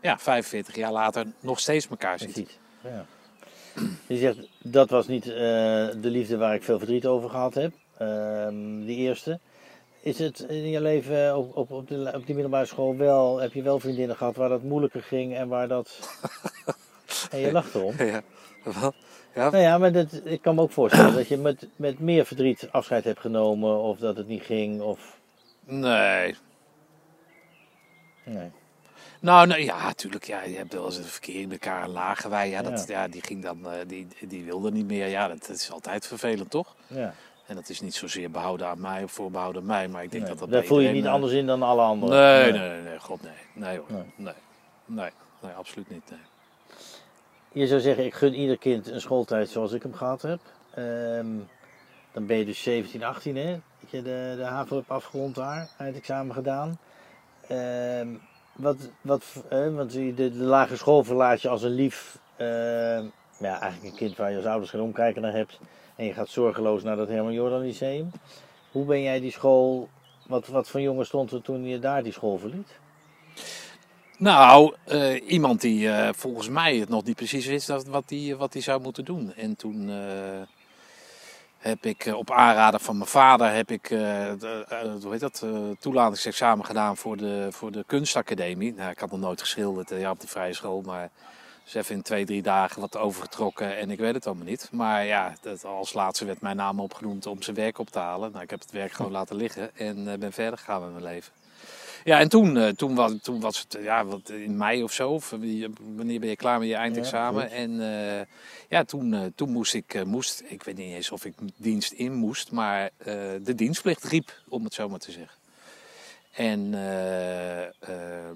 ja, 45 jaar later nog steeds elkaar ziet. Precies. Ja. Je zegt, dat was niet de liefde waar ik veel verdriet over gehad heb. Ehm die eerste. Is het in je leven op, op, op, de, op die middelbare school wel, heb je wel vriendinnen gehad waar dat moeilijker ging en waar dat... [LAUGHS] en je lacht erom. Ja, ja, Nou ja, maar dat, ik kan me ook voorstellen dat je met, met meer verdriet afscheid hebt genomen of dat het niet ging of... nee. Nee. Nou, nou ja, natuurlijk. Ja, je hebt wel eens een verkeer in elkaar lagen wij. Ja, dat, ja. die ging dan, eh, die, die wilde niet meer. Ja, dat, dat is altijd vervelend, toch? Ja. En dat is niet zozeer behouden aan mij of voorbehouden aan mij, maar ik denk Nee. dat dat Daar voel je niet eh, anders in dan alle anderen. Nee, nee, nee, nee, god nee. Nee hoor. Nee. Nee. Nee, nee, absoluut niet. Nee. Je zou zeggen, ik gun ieder kind een schooltijd zoals ik hem gehad heb. Ehm, dan ben je dus 17, 18 hè. Dat je de, de HAVO hebt afgerond daar, eindexamen gedaan. Ehm, wat, wat, eh, want de, de lagere school verlaat je als een lief, ehm, ja, eigenlijk een kind waar je als ouders geen omkijken naar hebt. En je gaat zorgeloos naar dat Herman Jordan Lyceum. Hoe ben jij die school, wat, wat voor jongen stond er toen je daar die school verliet? Nou, eh, iemand die eh, volgens mij het nog niet precies wist wat hij wat die zou moeten doen. En toen eh, heb ik op aanraden van mijn vader heb ik, hoe heet dat, toelatingsexamen gedaan voor de, voor de kunstacademie. Nou, ik had nog nooit geschilderd ja, op de vrije school, maar dus even in twee, drie dagen wat overgetrokken en ik weet het allemaal niet. Maar ja, dat, als laatste werd mijn naam opgenoemd om zijn werk op te halen. Nou, ik heb het werk gewoon laten liggen en eh, ben verder gegaan met mijn leven. Ja, en toen, eh, toen, was, toen was het ja, wat, in mei of zo. Of, wanneer ben je klaar met je eindexamen? en eh, ja, toen, toen moest ik, moest, ik weet niet eens of ik dienst in moest, maar de dienstplicht riep, om het zo maar te zeggen. En eh, eh, eh,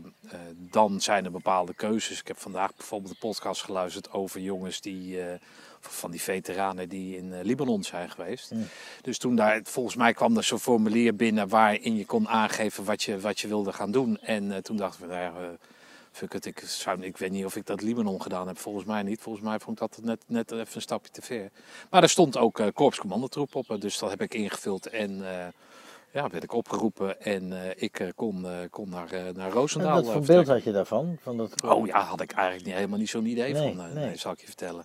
dan zijn er bepaalde keuzes. Ik heb vandaag bijvoorbeeld een podcast geluisterd over jongens die, van die veteranen die in Libanon zijn geweest. Mm. Dus toen daar, volgens mij kwam er zo'n formulier binnen waarin je kon aangeven wat je, wat je wilde gaan doen. En toen dachten we, nou ja, fuck it, ik, zou, ik weet niet of ik dat Libanon gedaan heb. Volgens mij niet. Volgens mij vond ik dat net, net even een stapje te ver. Maar er stond ook eh korpscommandotroep op, dus dat heb ik ingevuld. En ja, werd ik opgeroepen en eh, ik eh, kon, eh, kon naar, naar En Roosendaal. wat voor beeld had je daarvan? Van dat, Oh ja, had ik eigenlijk niet, helemaal niet zo'n idee Nee, van. nee. nee. zal ik je vertellen.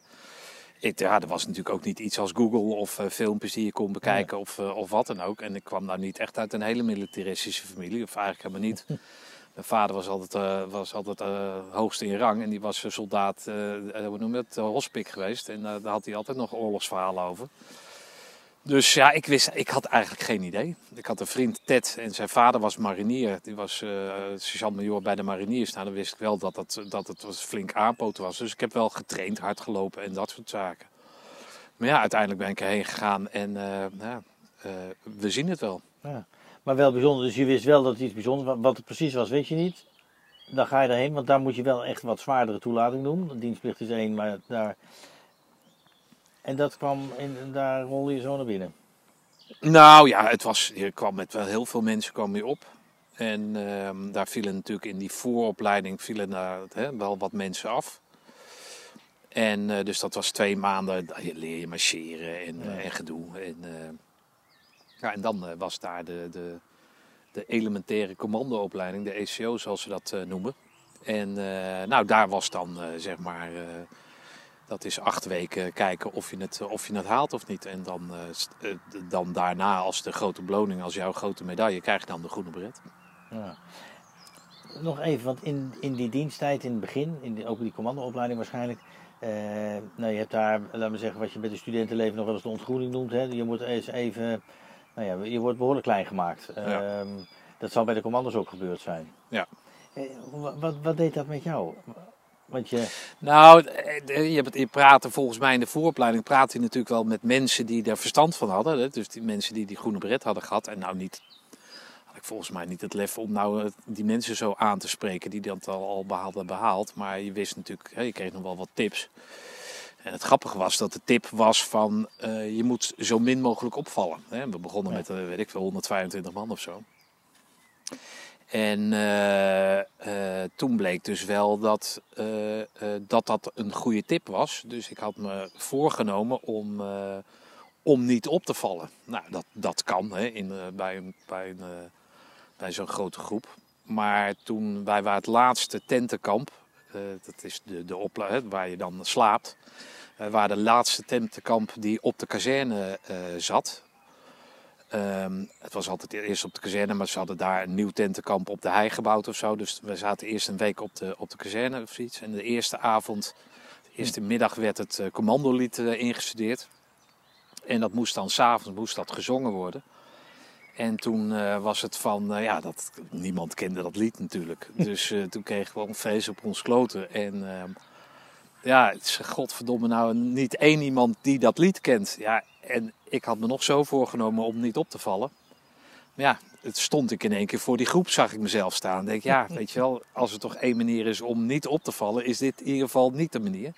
Ik, ja, er was natuurlijk ook niet iets als Google of filmpjes die je kon bekijken of, of wat dan ook. En ik kwam nou niet echt uit een hele militaristische familie, of eigenlijk helemaal niet. [LAUGHS] Mijn vader was altijd, was altijd hoogst in rang en die was soldaat, hoe noem je het, uh, hospik geweest. En daar had hij altijd nog oorlogsverhalen over. Dus ja, ik, wist, ik had eigenlijk geen idee. Ik had een vriend, Ted, en zijn vader was marinier. Die was eh sergeant-major bij de mariniers. Nou, dan wist ik wel dat het, dat het was flink aanpoten was. Dus ik heb wel getraind, hard gelopen en dat soort zaken. Maar ja, uiteindelijk ben ik erheen gegaan en eh, eh, we zien het wel. ja. Maar wel bijzonder, dus je wist wel dat het iets bijzonders was. Wat het precies was, weet je niet. Dan ga je daarheen, want daar moet je wel echt wat zwaardere toelating doen. Dienstplicht is één, maar daar... En dat kwam, in, daar rolde je zo naar binnen. Nou ja, het was, je kwam met wel heel veel mensen kwam je op. En ehm, daar vielen natuurlijk in die vooropleiding vielen daar, hè, wel wat mensen af. En eh, dus dat was twee maanden, leer je marcheren en, eh, en gedoe. En, eh, ja, en dan was daar de, de, de elementaire commandoopleiding, de ECO zoals ze dat noemen. En nou, daar was dan zeg maar, dat is acht weken kijken of je het, of je het haalt of niet. En dan, eh, eh, dan daarna als de grote beloning, als jouw grote medaille, krijg je dan de groene beret. Ja. Nog even, want in, in die diensttijd in het begin, in die, ook die commandoopleiding waarschijnlijk, eh, nou, je hebt daar, laten we zeggen, wat je bij de studentenleven nog wel eens de ontgroening noemt. Hè? Je moet eens even, nou ja, je wordt behoorlijk klein gemaakt. Ja. Ehm, dat zal bij de commando's ook gebeurd zijn. Ja. Eh, wa- wat, wat deed dat met jou? Want je, Nou, eh, je, hebt- je praatte volgens mij in de vooropleiding praat je natuurlijk wel met mensen die daar verstand van hadden. Hè? Dus die mensen die die groene beret hadden gehad. En nou niet, had ik volgens mij niet het lef om nou eh, die mensen zo aan te spreken die dat al, al behaald hadden behaald. Maar je wist natuurlijk, hè, je kreeg nog wel wat tips. En het grappige was dat de tip was van eh, je moet zo min mogelijk opvallen. Hè? We begonnen Ja. met, eh, weet ik veel, 125 man of zo. En eh, eh, toen bleek dus wel dat, eh, dat dat een goede tip was. Dus ik had me voorgenomen om, om niet op te vallen. Nou, dat, dat kan hè, in, bij, een- bij, een, bij zo'n grote groep. Maar toen wij waren het laatste tentenkamp, dat is de, de waar je dan slaapt. Wij waren de laatste tentenkamp die op de kazerne zat. Ehm, het was altijd eerst op de kazerne, maar ze hadden daar een nieuw tentenkamp op de hei gebouwd of zo. Dus we zaten eerst een week op de, op de kazerne of zoiets. En de eerste avond, de eerste middag werd het eh, commandolied eh, ingestudeerd. En dat moest dan s'avonds moest dat gezongen worden. En toen eh, was het van, ja, dat, niemand kende dat lied natuurlijk. [LAUGHS] Dus toen kregen we een feest op ons kloten. En ehm, ja, het is godverdomme nou niet één iemand die dat lied kent. Ja, en ik had me nog zo voorgenomen om niet op te vallen. Maar ja, het stond ik in één keer voor die groep, zag ik mezelf staan. Denk, ja, weet je wel, als er toch één manier is om niet op te vallen, is dit in ieder geval niet de manier.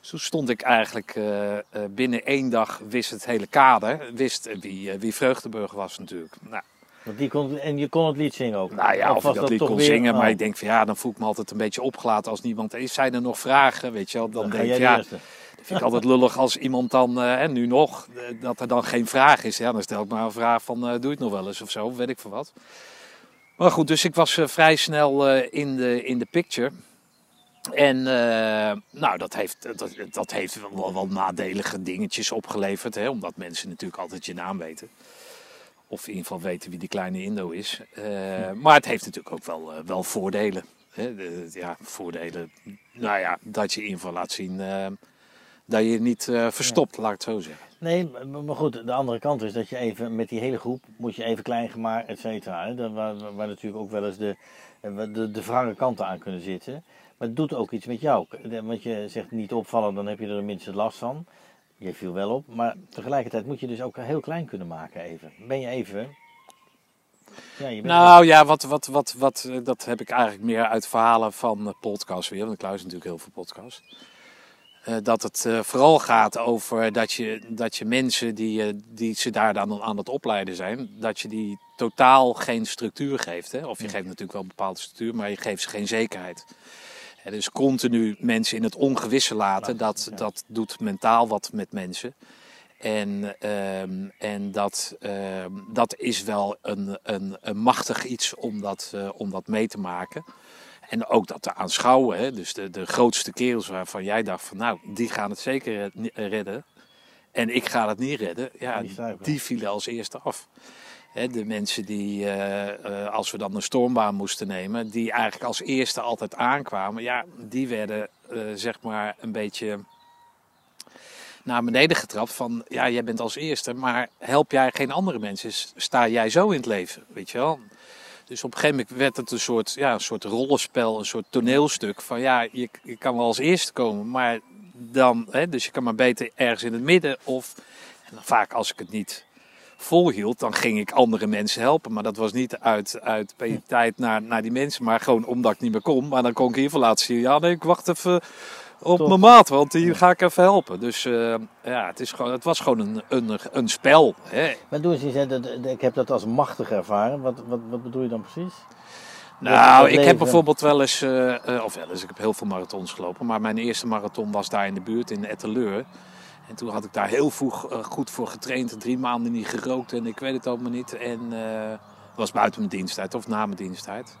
Toen stond ik eigenlijk eh, eh, binnen één dag, wist het hele kader, wist eh, wie, wie Vreugdeburg was natuurlijk. Nou, want die kon, en je kon het lied zingen ook. nou ja, of, ik dat lied kon weer- zingen, maar oh, ik denk van ja, dan voel ik me altijd een beetje opgelaten als niemand is. Zijn er nog vragen, weet je wel? Dan, denk ik, ja, eerste. dat vind ik altijd lullig als iemand dan, eh, en nu nog, eh, dat er dan geen vraag is. Ja, dan stel ik maar een vraag van, eh, doe je het nog wel eens of zo, weet ik veel wat. Maar goed, dus ik was eh, vrij snel eh, in, de, in de picture. En eh, nou, dat heeft, dat, dat heeft wel wat nadelige dingetjes opgeleverd, hè, omdat mensen natuurlijk altijd je naam weten. Of in ieder geval weten wie die kleine Indo is. Eh, Maar het heeft natuurlijk ook wel, eh, wel voordelen. Hè. De- ja, voordelen. Nou ja, dat je in ieder geval laat zien eh, dat je niet verstopt, laat ik het zo zeggen. Nee, maar goed, de andere kant is dat je even met die hele groep moet je even klein gemaakt, et cetera. hè. Daar Waar, waar natuurlijk ook wel eens de, de, de wrange kanten aan kunnen zitten. Maar het doet ook iets met jou. Want je zegt niet opvallen, dan heb je er minstens last van. Je viel wel op, maar tegelijkertijd moet je dus ook heel klein kunnen maken even. Ben je even... Ja, je bent Nou ja, wat, wat, wat, wat, eh, dat heb ik eigenlijk meer uit verhalen van podcasts weer. Want ik luister natuurlijk heel veel podcasts. Eh, dat het eh, vooral gaat over dat je, dat je mensen die, die ze daar dan aan het opleiden zijn, dat je die totaal geen structuur geeft. Hè? Of je geeft natuurlijk wel een bepaalde structuur, maar je geeft ze geen zekerheid. Dus continu mensen in het ongewisse laten, dat, dat doet mentaal wat met mensen. En, ehm, en dat, ehm, dat is wel een, een, een machtig iets om dat, eh, om dat mee te maken. En ook dat te aanschouwen. Hè? Dus de, de grootste kerels waarvan jij dacht van nou, die gaan het zeker redden. En ik ga het niet redden. Ja, die vielen als eerste af. De mensen die, eh, eh, als we dan een stormbaan moesten nemen, die eigenlijk als eerste altijd aankwamen, ja, die werden eh, zeg maar een beetje naar beneden getrapt van, ja, jij bent als eerste, maar help jij geen andere mensen, sta jij zo in het leven, weet je wel? Dus op een gegeven moment werd het een soort, ja, een soort rollenspel, een soort toneelstuk van, ja, je, je kan wel als eerste komen, maar dan, dus je kan maar beter ergens in het midden of, en vaak als ik het niet volhield, dan ging ik andere mensen helpen. Maar dat was niet uit, uit tijd naar, naar die mensen, maar gewoon omdat ik niet meer kon. Maar dan kon ik in ieder geval laten zien, ja nee, ik wacht even op mijn maat, want die ga ik even helpen. Dus eh, ja, het, is gewoon, het was gewoon een, een, een spel. Hè. Maar doe eens eens, hè, dat- dat- ik heb dat als machtig ervaren. Wat, wat, wat bedoel je dan precies? Nou, ik heb bijvoorbeeld wel eens, eh, eh, of wel eens, ik heb heel veel marathons gelopen. Maar mijn eerste marathon was daar in de buurt, in Etteleur. En toen had ik daar heel vroeg eh, goed voor getraind. Drie maanden niet gerookt en ik weet het allemaal niet. En het was buiten mijn diensttijd of na mijn diensttijd.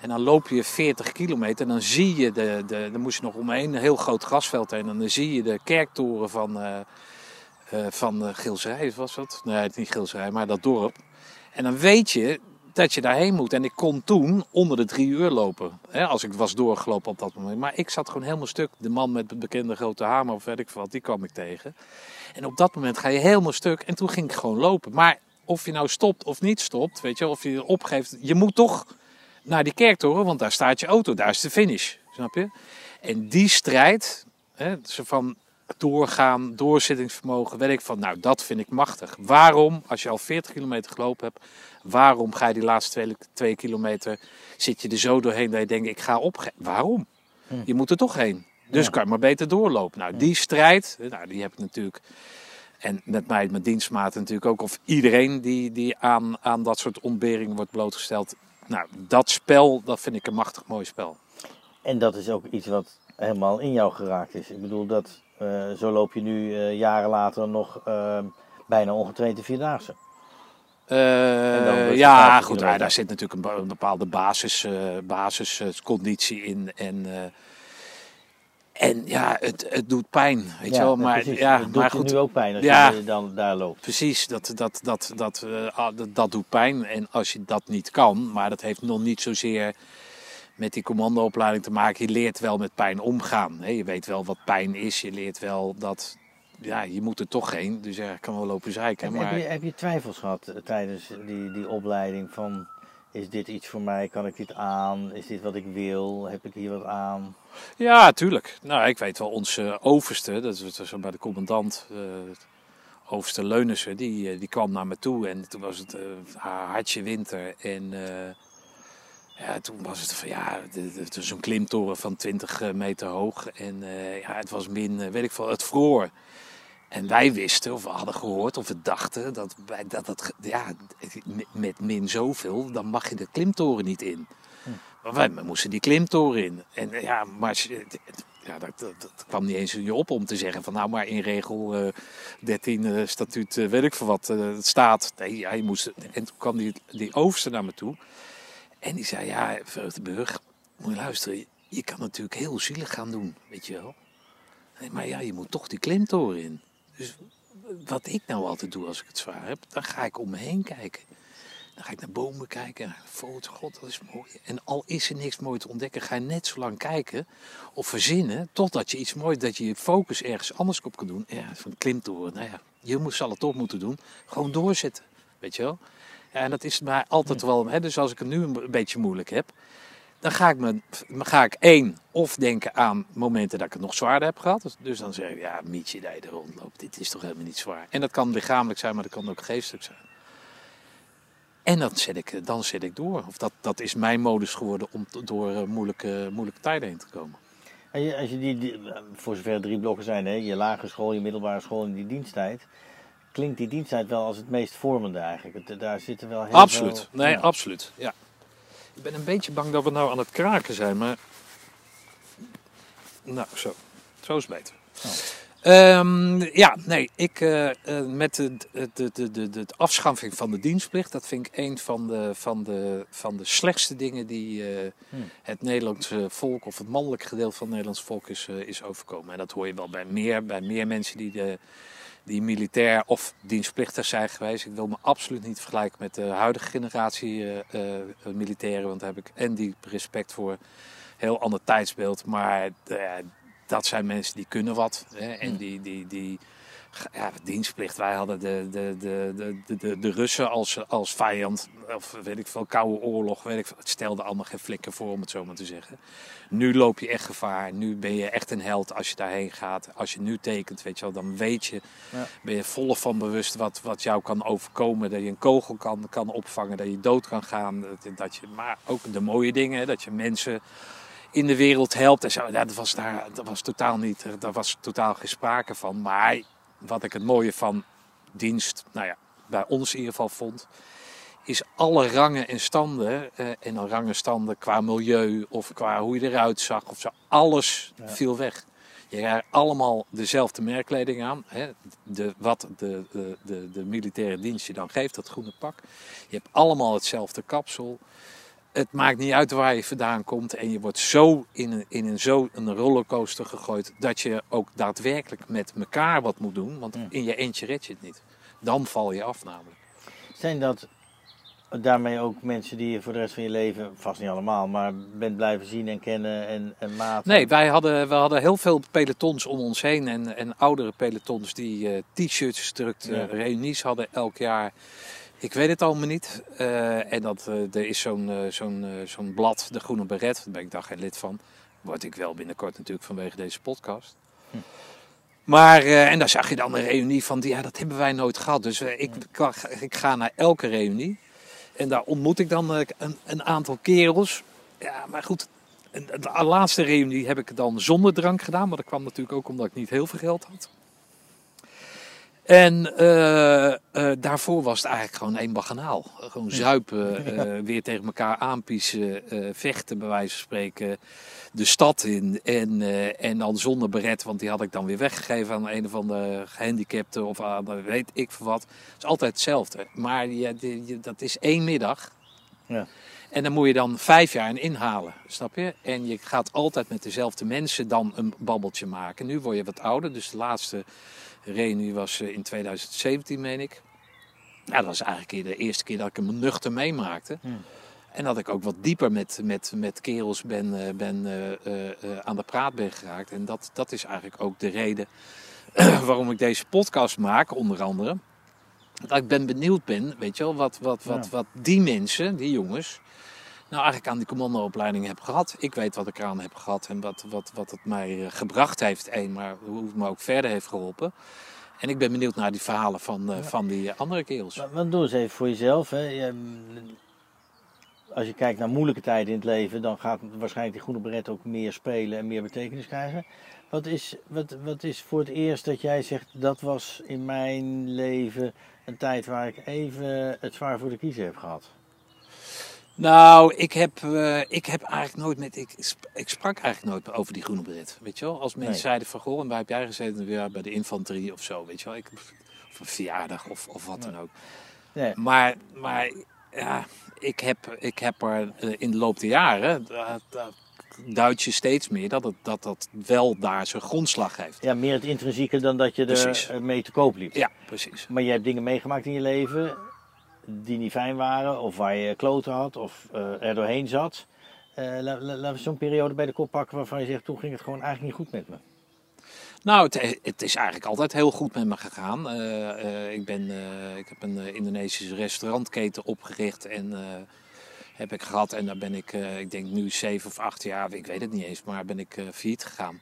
En dan loop je 40 kilometer en dan zie je, de, de, dan moest je nog omheen, een heel groot grasveld heen. En dan zie je de kerktoren van, eh van Gilserij, was dat? Nee, het niet Gilserij, maar dat dorp. En dan weet je dat je daarheen moet. En ik kon toen onder de drie uur lopen. Hè, als ik was doorgelopen op dat moment. Maar ik zat gewoon helemaal stuk. De man met de bekende grote hamer of weet ik wat, die kwam ik tegen. En op dat moment ga je helemaal stuk. En toen ging ik gewoon lopen. Maar of je nou stopt of niet stopt, weet je, of je opgeeft. Je moet toch naar die kerktoren, want daar staat je auto. Daar is de finish. Snap je? En die strijd, hè, van doorgaan, doorzettingsvermogen, weet ik van, nou dat vind ik machtig. Waarom, als je al 40 kilometer gelopen hebt, waarom ga je die laatste twee, twee kilometer, zit je er zo doorheen dat je denkt, ik ga opgeven. Waarom? Hm. Je moet er toch heen. Dus Ja. kan je maar beter doorlopen. Nou, die strijd, nou, die heb ik natuurlijk. En met mij, mijn dienstmaten natuurlijk ook. Of iedereen die, die aan, aan dat soort ontberingen wordt blootgesteld. Nou, dat spel, dat vind ik een machtig mooi spel. En dat is ook iets wat helemaal in jou geraakt is. Ik bedoel, dat, eh, zo loop je nu eh, jaren later nog eh, bijna ongetraind de Vierdaagse. Eh, ja, het 50 goed, ja, daar zit natuurlijk een, be- een bepaalde basis, eh, basisconditie in. En, en ja, het, het doet pijn, weet je wel. Maar, precies. ja, het doet maar goed, nu ook pijn als Ja. je dan daar loopt. Precies, dat, dat, dat, dat, ah, dat, dat doet pijn. En als je dat niet kan, maar dat heeft nog niet zozeer met die commandoopleiding te maken. Je leert wel met pijn omgaan. Hè? Je weet wel wat pijn is. Je leert wel dat, ja, je moet er toch heen. Dus ja, ik kan wel lopen zeiken. Heb, Maar... heb, je, heb je twijfels gehad eh, tijdens die, die opleiding van... Is dit iets voor mij? Kan ik dit aan? Is dit wat ik wil? Heb ik hier wat aan? Ja, tuurlijk. Nou, ik weet wel, onze overste, dat is zo bij de commandant, eh overste Leunissen, die, eh, die kwam naar me toe. En toen was het eh, hartje winter. En ja, toen was het van, ja, het is zo'n klimtoren van 20 meter hoog. En eh, ja, het was min, eh, weet ik veel, het vroor. En wij wisten, of we hadden gehoord, of we dachten, dat, wij, dat, dat ja, met min zoveel, dan mag je de klimtoren niet in. Maar wij moesten die klimtoren in. En eh, ja, maar ja, dat, dat, dat kwam niet eens in je op om te zeggen van nou maar in regel eh 13 eh, statuut eh, weet ik veel wat eh, het staat. Nee, je moest, en toen kwam die, die overste naar me toe. En die zei ja, Vreugdeburg, moet je luisteren. Je, kan natuurlijk heel zielig gaan doen, weet je wel. Maar ja, je moet toch die klimtoren in. Dus wat ik nou altijd doe als ik het zwaar heb, dan ga ik om me heen kijken. Dan ga ik naar bomen kijken, naar foto, god, dat is mooi. En al is er niks mooi te ontdekken, ga je net zo lang kijken of verzinnen, totdat je iets moois, dat je je focus ergens anders op kan doen. Ja, van klimtoren, nou ja, je moet, zal het toch moeten doen. Gewoon doorzetten, weet je wel. Ja, en dat is mij altijd wel, hè, dus als ik het nu een beetje moeilijk heb, dan ga ik, me, ga ik één, of denken aan momenten dat ik het nog zwaarder heb gehad. Dus dan zeg ik, ja, Mietje, dat je er rondloopt, dit is toch helemaal niet zwaar. En dat kan lichamelijk zijn, maar dat kan ook geestelijk zijn. En dan zet ik, dan zet ik door. Of dat, dat is mijn modus geworden om door eh, moeilijke, moeilijke tijden heen te komen. Als je die, die- voor zover er drie blokken zijn, hè, je lagere school, je middelbare school en die diensttijd, klinkt die diensttijd wel als het meest vormende eigenlijk. Het- daar zitten wel heel absoluut. veel... Nee, ja. absoluut. Ja. Ik ben een beetje bang dat we nou aan het kraken zijn, maar... Nou, zo. Zo is beter. Oh. Ehm, ja, nee, ik eh, eh, met de, de, de, de, de afschaffing van de dienstplicht, dat vind ik een van de, van de, van de slechtste dingen die eh, Hmm. het Nederlandse volk of het mannelijke gedeelte van het Nederlands volk is, eh, is overkomen. En dat hoor je wel bij meer, bij meer mensen die, de, die militair of dienstplichtig zijn geweest. Ik wil me absoluut niet vergelijken met de huidige generatie eh, eh, militairen, want daar heb ik en die respect voor. Heel ander tijdsbeeld, maar eh, dat zijn mensen die kunnen wat. Hè, en Hmm. die, die, die ja, dienstplicht. Wij hadden de, de, de, de, de, de, Russen als, als vijand. Of weet ik veel, koude oorlog. Weet ik veel. Het stelde allemaal geen flikker voor, om het zo maar te zeggen. Nu loop je echt gevaar. Nu ben je echt een held als je daarheen gaat. Als je nu tekent, weet je wel, dan weet je. Ja. Ben je volle van bewust wat, wat jou kan overkomen. Dat je een kogel kan, kan opvangen. Dat je dood kan gaan. Dat, dat je, maar ook de mooie dingen. Dat je mensen in de wereld helpt en zo. Ja, dat was daar dat was totaal niet, daar was totaal geen sprake van. Maar wat ik het mooie van dienst, nou ja, bij ons in ieder geval vond, is alle rangen en standen, eh, en dan rangen en standen qua milieu of qua hoe je eruit zag of zo, alles Ja. viel weg. Je krijgt allemaal dezelfde merkkleding aan. Hè? De, wat de, de, de, de militaire dienst je dan geeft, dat groene pak. Je hebt allemaal hetzelfde kapsel het maakt niet uit waar je vandaan komt. En je wordt zo in een, in een, zo een rollercoaster gegooid. dat je ook daadwerkelijk met elkaar wat moet doen. Want Ja. in je eentje red je het niet. Dan val je af namelijk. Zijn dat daarmee ook mensen die je voor de rest van je leven, vast niet allemaal, maar bent blijven zien en kennen en, en maten? Nee, wij hadden, we hadden heel veel pelotons om ons heen. En, en oudere pelotons die eh, t-shirts drukten. Ja. Reunies hadden elk jaar. Ik weet het allemaal niet. Eh, en dat, eh, er is zo'n eh, zo'n zo'n blad, de Groene Beret. Daar ben ik daar geen lid van. Word ik wel binnenkort natuurlijk vanwege deze podcast. Hm. Maar, en daar zag je dan een reunie van, die, ja, dat hebben wij nooit gehad. Dus ik, ik ga naar elke reunie. En daar ontmoet ik dan een, een aantal kerels. Ja, maar goed, de laatste reunie heb ik dan zonder drank gedaan. Maar dat kwam natuurlijk ook omdat ik niet heel veel geld had. En eh, eh, daarvoor was het eigenlijk gewoon één baganaal. Gewoon zuipen, [LAUGHS] eh, weer tegen elkaar aanpiezen, vechten bij wijze van spreken. De stad in en, en dan zonder beret, want die had ik dan weer weggegeven aan een of andere gehandicapte of aan weet ik veel wat. Het is altijd hetzelfde. Maar dat is één middag. Ja. En dan moet je dan vijf jaar in inhalen, snap je? En je gaat altijd met dezelfde mensen dan een babbeltje maken. Nu word je wat ouder, dus de laatste reunie was eh, in 2017, meen ik. Ja, dat was eigenlijk de eerste keer dat ik hem nuchter meemaakte. Hmm. En dat ik ook wat dieper met, met, met kerels ben, eh, ben, eh, aan de praat ben geraakt. En dat, dat is eigenlijk ook de reden [CLEARS THROAT] waarom ik deze podcast maak, onder andere. Dat ik ben benieuwd ben, weet je wel, wat, wat, wat, Ja. wat die mensen, die jongens, nou eigenlijk aan die commandoopleiding hebben gehad. Ik weet wat ik eraan heb gehad en wat, wat, wat het mij eh, gebracht heeft, één, maar hoe het me ook verder heeft geholpen. En ik ben benieuwd naar die verhalen van, eh, van die andere kerels. Maar, maar doe eens even voor jezelf. Hè. Je, als je kijkt naar moeilijke tijden in het leven, dan gaat waarschijnlijk die groene beret ook meer spelen en meer betekenis krijgen. Wat is, wat, wat is voor het eerst dat jij zegt, dat was in mijn leven een tijd waar ik even het zwaar voor de kiezer heb gehad? Nou, ik heb, eh, ik heb eigenlijk nooit met. Ik, sp- ik sprak eigenlijk nooit over die groene beret. Weet je wel? Als mensen Nee. zeiden van goh, en waar heb jij gezeten? Weer bij de infanterie of zo. Weet je wel? Ik, of een verjaardag of, of wat dan ook. Nee. Maar, maar ja, ik heb, ik heb er eh, in de loop der jaren. da- duid je steeds meer dat het, dat dat wel daar zijn grondslag heeft. Ja, meer het intrinsieke dan dat je Precies. er mee te koop liep. Ja, precies. Maar je hebt dingen meegemaakt in je leven die niet fijn waren, of waar je kloten had, of eh, er doorheen zat. Eh, la- la- laten we zo'n periode bij de kop pakken waarvan je zegt, toen ging het gewoon eigenlijk niet goed met me. Nou, het, het is eigenlijk altijd heel goed met me gegaan. Eh, eh, ik, ben, eh, ik heb een eh, Indonesische restaurantketen opgericht en eh, heb ik gehad. En daar ben ik, eh, ik denk nu zeven of acht jaar, ik weet het niet eens, maar ben ik eh failliet gegaan.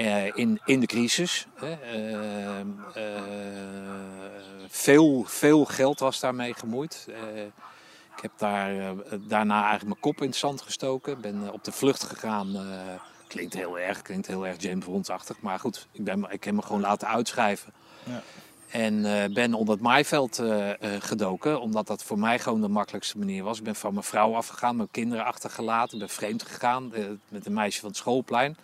Eh, in, in de crisis. Hè. Eh, eh, veel, veel geld was daarmee gemoeid. Ik heb daar, daarna eigenlijk mijn kop in het zand gestoken. Ben op de vlucht gegaan. klinkt heel erg, klinkt heel erg James Bond-achtig. Maar goed, ik, ben, ik heb me gewoon laten uitschrijven. Ja. En ben onder het maaiveld gedoken, omdat dat voor mij gewoon de makkelijkste manier was. Ik ben van mijn vrouw afgegaan, mijn kinderen achtergelaten, ben vreemd gegaan met een meisje van het schoolplein.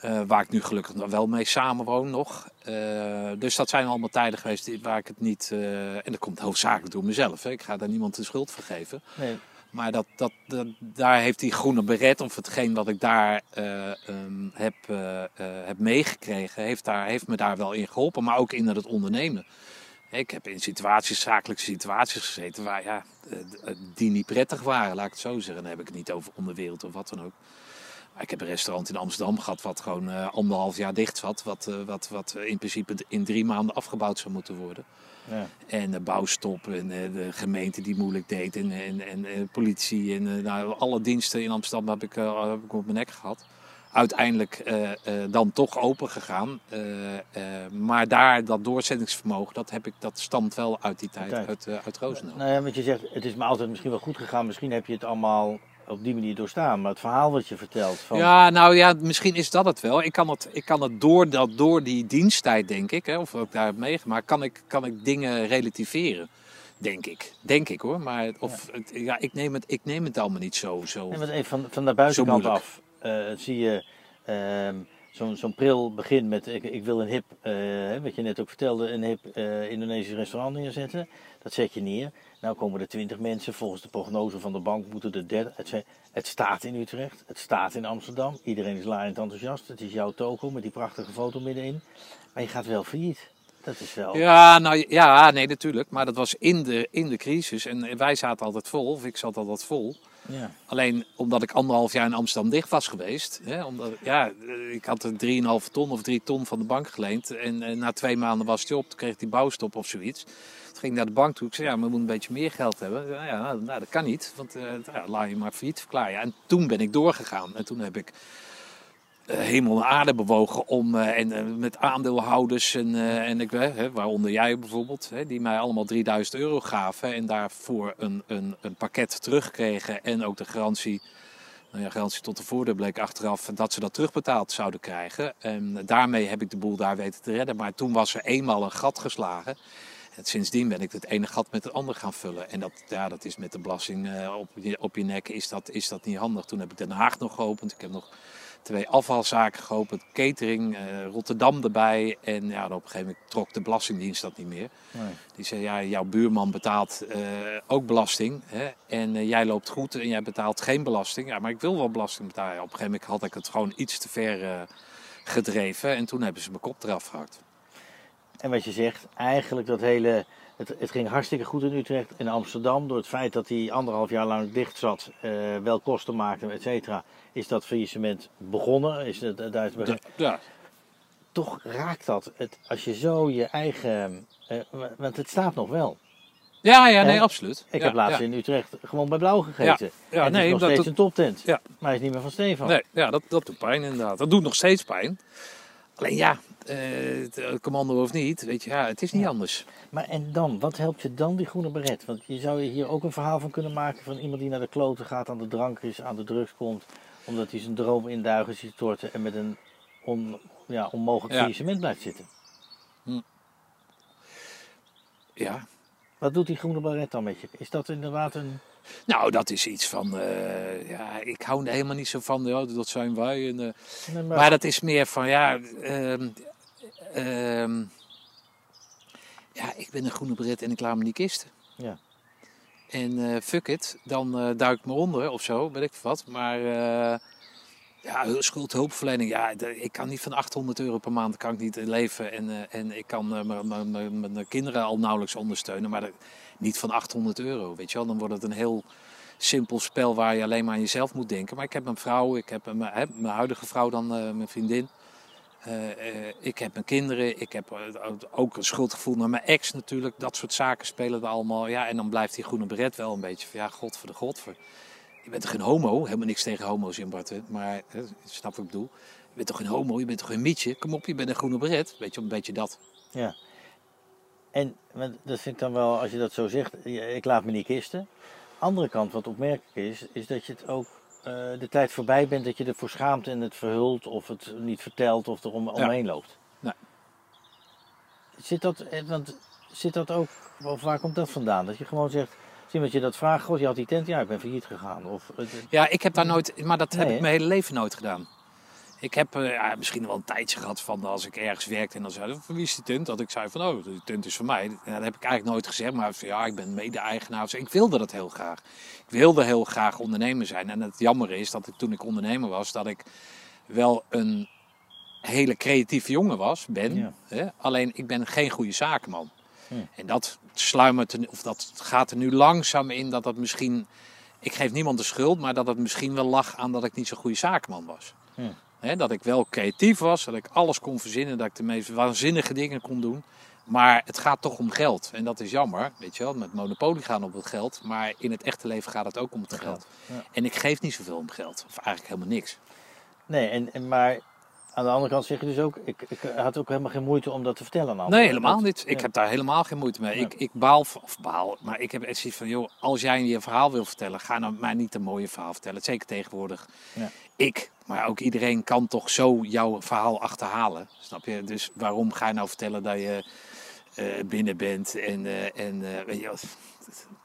Eh, waar ik nu gelukkig nog wel mee samenwoon nog. Eh, dus dat zijn allemaal tijden geweest waar ik het niet... eh, en dat komt hoofdzakelijk door mezelf. Hè. Ik ga daar niemand de schuld voor geven. Nee, Maar dat, dat, dat- daar heeft die groene beret, of hetgeen wat ik daar eh, ehm, heb, heb meegekregen, heeft, daar, heeft me daar wel in geholpen. Maar ook in het ondernemen. Ik heb in situaties, zakelijke situaties gezeten waar ja, die niet prettig waren, laat ik het zo zeggen. Dan heb ik het niet over onderwereld of wat dan ook. Ik heb een restaurant in Amsterdam gehad wat gewoon eh, anderhalf jaar dicht zat. Wat, eh, wat, wat in principe in drie maanden afgebouwd zou moeten worden. ja. En de bouwstop en de gemeente die moeilijk deed en, en, en, eh, politie en nou, alle diensten in Amsterdam heb ik, heb ik op mijn nek gehad. Uiteindelijk dan toch open gegaan. Maar daar, dat doorzettingsvermogen, dat, heb ik, dat stamt wel uit die tijd, uit, uit Roosendaal. Nou ja, want je zegt, het is me altijd misschien wel goed gegaan. Misschien heb je het allemaal op die manier doorstaan. Maar het verhaal wat je vertelt van... Ja, nou ja, misschien is dat het wel. Ik kan het, ik kan het door, dat, door die diensttijd, denk ik, hè, of ik daar heb meegemaakt, kan ik, kan ik dingen relativeren. Denk ik. Denk ik hoor. Maar of, het- ja, ik, neem het, ik neem het allemaal niet zo. zo. Nee, even van, van de buitenkant af eh, zie je ehm, zo'n zo'n pril begint met ik, ik wil een hip, hè, wat je net ook vertelde, een hip eh, Indonesisch restaurant neerzetten. Dat zet je neer. Nou komen er twintig mensen, volgens de prognose van de bank moeten er derde. Het, zijn- het staat in Utrecht, het staat in Amsterdam. Iedereen is laaiend enthousiast. Het is jouw toko met die prachtige foto middenin. Maar je gaat wel failliet. Dat is wel... Ja, nou ja, nee, natuurlijk. Maar dat was in de, in de crisis. En wij zaten altijd vol, of ik zat altijd vol. Ja. Alleen omdat ik anderhalf jaar in Amsterdam dicht was geweest. Hè, omdat, ja, ik had een 3,5 ton of 3 ton van de bank geleend. En, na twee maanden was het op. Toen kreeg die bouwstop of zoiets. Toen ging ik naar de bank toe. Ik zei, ja, we moeten een beetje meer geld hebben. Ja, ja nou, dat kan niet. Want eh, laat je maar failliet verklaren. En toen ben ik doorgegaan. En toen heb ik hemel en aarde bewogen om, eh, en eh, met aandeelhouders en, eh, en ik, hè, waaronder jij bijvoorbeeld, die mij allemaal 3000 euro gaven en daarvoor een, een, een pakket terugkregen en ook de garantie, nou ja, garantie tot de voordeur bleek achteraf dat ze dat terugbetaald zouden krijgen. En daarmee heb ik de boel daar weten te redden, maar toen was er eenmaal een gat geslagen. En sindsdien ben ik het ene gat met het andere gaan vullen. En dat, ja, dat is met de belasting eh, op, je, op je nek is dat, is dat niet handig. Toen heb ik Den Haag nog geopend. Ik heb nog twee afvalzaken geopend, catering, eh, Rotterdam erbij. En ja, op een gegeven moment trok de Belastingdienst dat niet meer. Nee. Die zei, ja, jouw buurman betaalt eh, ook belasting. Hè? En eh, jij loopt goed en jij betaalt geen belasting. Ja, maar ik wil wel belasting betalen. Op een gegeven moment had ik het gewoon iets te ver gedreven. En toen hebben ze mijn kop eraf gehakt. En wat je zegt, eigenlijk dat hele. Het, het ging hartstikke goed in Utrecht. In Amsterdam, door het feit dat hij anderhalf jaar lang dicht zat, eh, wel kosten maakte, et cetera, is dat faillissement begonnen. Is het, daar is ja, Toch raakt dat, het, als je zo je eigen. eh, want het staat nog wel. ja, ja nee, Eh, absoluut. Ik Ja, heb laatst ja. in Utrecht gewoon bij Blauw gegeten. Ja, en nee, is nog dat steeds een toptent. Ja. Maar hij is niet meer van Stefan. Nee, ja, dat, dat doet pijn inderdaad. Dat doet nog steeds pijn. Alleen ja, eh, commando of niet, weet je, ja, het is niet Ja. anders. Maar en dan, wat helpt je dan die groene beret? Want je zou hier ook een verhaal van kunnen maken van iemand die naar de kloten gaat, aan de drank is, aan de drugs komt, omdat hij zijn droom in duigen ziet storten en met een on, ja, onmogelijk Ja. faillissement blijft zitten. Ja, Wat doet die groene beret dan met je? Is dat inderdaad een... nou, dat is iets van, eh, ja, ik hou er helemaal niet zo van, ja, dat zijn wij. En, eh, Nee, Maar dat is meer van, ja, ehm, ehm, ja, ik ben een groene beret en ik laat me niet kisten. Ja. En eh, fuck it, dan duik ik me onder of zo, weet ik wat. Maar ja, schuldhulpverlening, ja, ik kan niet van 800 euro per maand kan ik niet leven. En, en ik kan mijn kinderen al nauwelijks ondersteunen, maar dat- niet van 800 euro, weet je wel. Dan wordt het een heel simpel spel waar je alleen maar aan jezelf moet denken. Maar ik heb een vrouw, ik heb mijn, hè, mijn huidige vrouw dan, eh, mijn vriendin. Eh, eh, ik heb mijn kinderen, ik heb ook een schuldgevoel naar mijn ex natuurlijk. Dat soort zaken spelen er allemaal. Ja, en dan blijft die groene beret wel een beetje ja, god voor de god voor. Je bent toch geen homo? Helemaal niks tegen homo's in Bart, hè? maar wat ik bedoel. Je bent toch geen homo? Je bent toch geen mietje? Kom op, je bent een groene beret. Weet je, een beetje dat. Ja. En dat vind ik dan wel, als je dat zo zegt, ik laat me niet kisten. Andere kant, wat opmerkelijk is, is dat je het ook eh, de tijd voorbij bent dat je ervoor schaamt en het verhult of het niet vertelt of er om, omheen loopt. Nee. Zit dat, eh, want zit dat ook, of waar komt dat vandaan? Dat je gewoon zegt, zie dat je dat vraagt, god je had die tent, ja ik ben failliet gegaan. Of, het- het- Ja, ik heb daar nooit, maar dat heb ik mijn hele leven nooit gedaan. Ik heb eh, ja, misschien wel een tijdje gehad van als ik ergens werkte en dan zei van wie is die tunt? Dat ik zei van oh, die tunt is van mij. Ja, dat heb ik eigenlijk nooit gezegd, maar van, ja, ik ben mede-eigenaar. Dus ik wilde dat heel graag. Ik wilde heel graag ondernemer zijn. En het jammer is dat ik toen ik ondernemer was, dat ik wel een hele creatieve jongen was, ben. Ja. Hè? Alleen ik ben geen goede zakenman. Hm. En dat sluimert, er- of dat gaat er nu langzaam in dat dat misschien, ik geef niemand de schuld, maar dat het misschien wel lag aan dat ik niet zo'n goede zakenman was. Hm. Dat ik wel creatief was, dat ik alles kon verzinnen, dat ik de meest waanzinnige dingen kon doen. Maar het gaat toch om geld. En dat is jammer, weet je wel. Met Monopoly gaan op het geld. Maar in het echte leven gaat het ook om het geld. Ja. En ik geef niet zoveel om geld. Of eigenlijk helemaal niks. Nee, en, en, maar aan de andere kant zeg je dus ook, ik, ik had ook helemaal geen moeite om dat te vertellen. Nee, helemaal niet. Ik ja. heb daar helemaal geen moeite mee. Ja. Ik, ik baal, of baal, maar ik heb echt zoiets van, joh, als jij je verhaal wil vertellen, ga nou mij niet een mooie verhaal vertellen. Zeker tegenwoordig. Ik, maar ook iedereen kan toch zo jouw verhaal achterhalen. Snap je? Dus waarom ga je nou vertellen dat je eh, binnen bent en, eh, en eh, weet je, wat,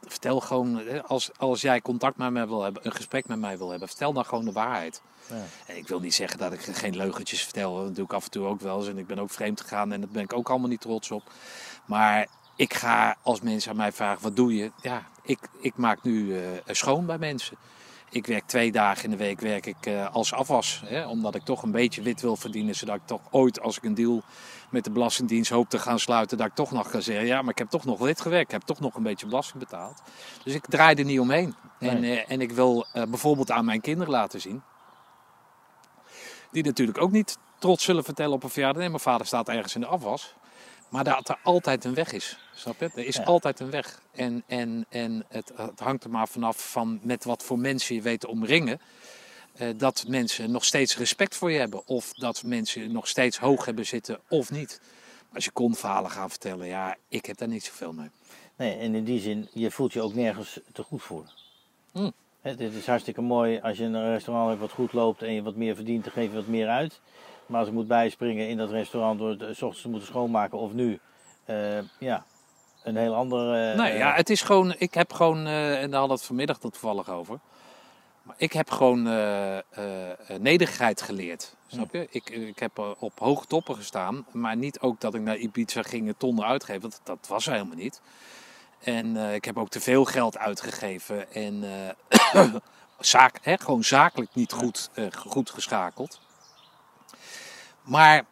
vertel gewoon, als, als jij contact met mij wil hebben, een gesprek met mij wil hebben, vertel dan gewoon de waarheid. Ja. En ik wil niet zeggen dat ik geen leugentjes vertel. Dat doe ik af en toe ook wel eens. En ik ben ook vreemd gegaan en daar ben ik ook allemaal niet trots op. Maar ik ga, als mensen aan mij vragen, wat doe je? Ja, ik, ik maak nu schoon bij mensen. Ik werk twee dagen in de week werk ik, eh, als afwas. Hè, omdat ik toch een beetje wit wil verdienen. Zodat ik toch ooit, als ik een deal met de Belastingdienst hoop te gaan sluiten... dat ik toch nog kan zeggen, ja, maar ik heb toch nog wit gewerkt. Ik heb toch nog een beetje belasting betaald. Dus ik draai er niet omheen. En, eh, en ik wil eh, bijvoorbeeld aan mijn kinderen laten zien die natuurlijk ook niet trots zullen vertellen op een verjaardag. Nee, mijn vader staat ergens in de afwas. Maar dat er altijd een weg is. Snap je? Er is Ja. altijd een weg. En, en, en het, het hangt er maar vanaf van met wat voor mensen je weet te omringen. eh, dat mensen nog steeds respect voor je hebben. Of dat mensen nog steeds hoog hebben zitten of niet. Als je kon verhalen gaan vertellen, ja, ik heb daar niet zoveel mee. Nee, en in die zin, je voelt je ook nergens te goed voor. Hm. Het, is hartstikke mooi als je in een restaurant hebt wat goed loopt en je wat meer verdient, dan geef je wat meer uit. Maar als ik moet bijspringen in dat restaurant door het eh, 's ochtends te moeten schoonmaken of nu, eh, ja, een heel ander... eh, Nee, ja, het is gewoon, ik heb gewoon, en daar hadden we het vanmiddag tot toevallig over. Maar ik heb gewoon eh, nederigheid geleerd. Snap je? Ik, ik heb op hoge toppen gestaan, maar niet ook dat ik naar Ibiza ging en tonnen uitgeven. Dat, dat was er helemaal niet. En ik heb ook te veel geld uitgegeven en [COUGHS] zaak, hè, gewoon zakelijk niet goed, goed geschakeld. Maar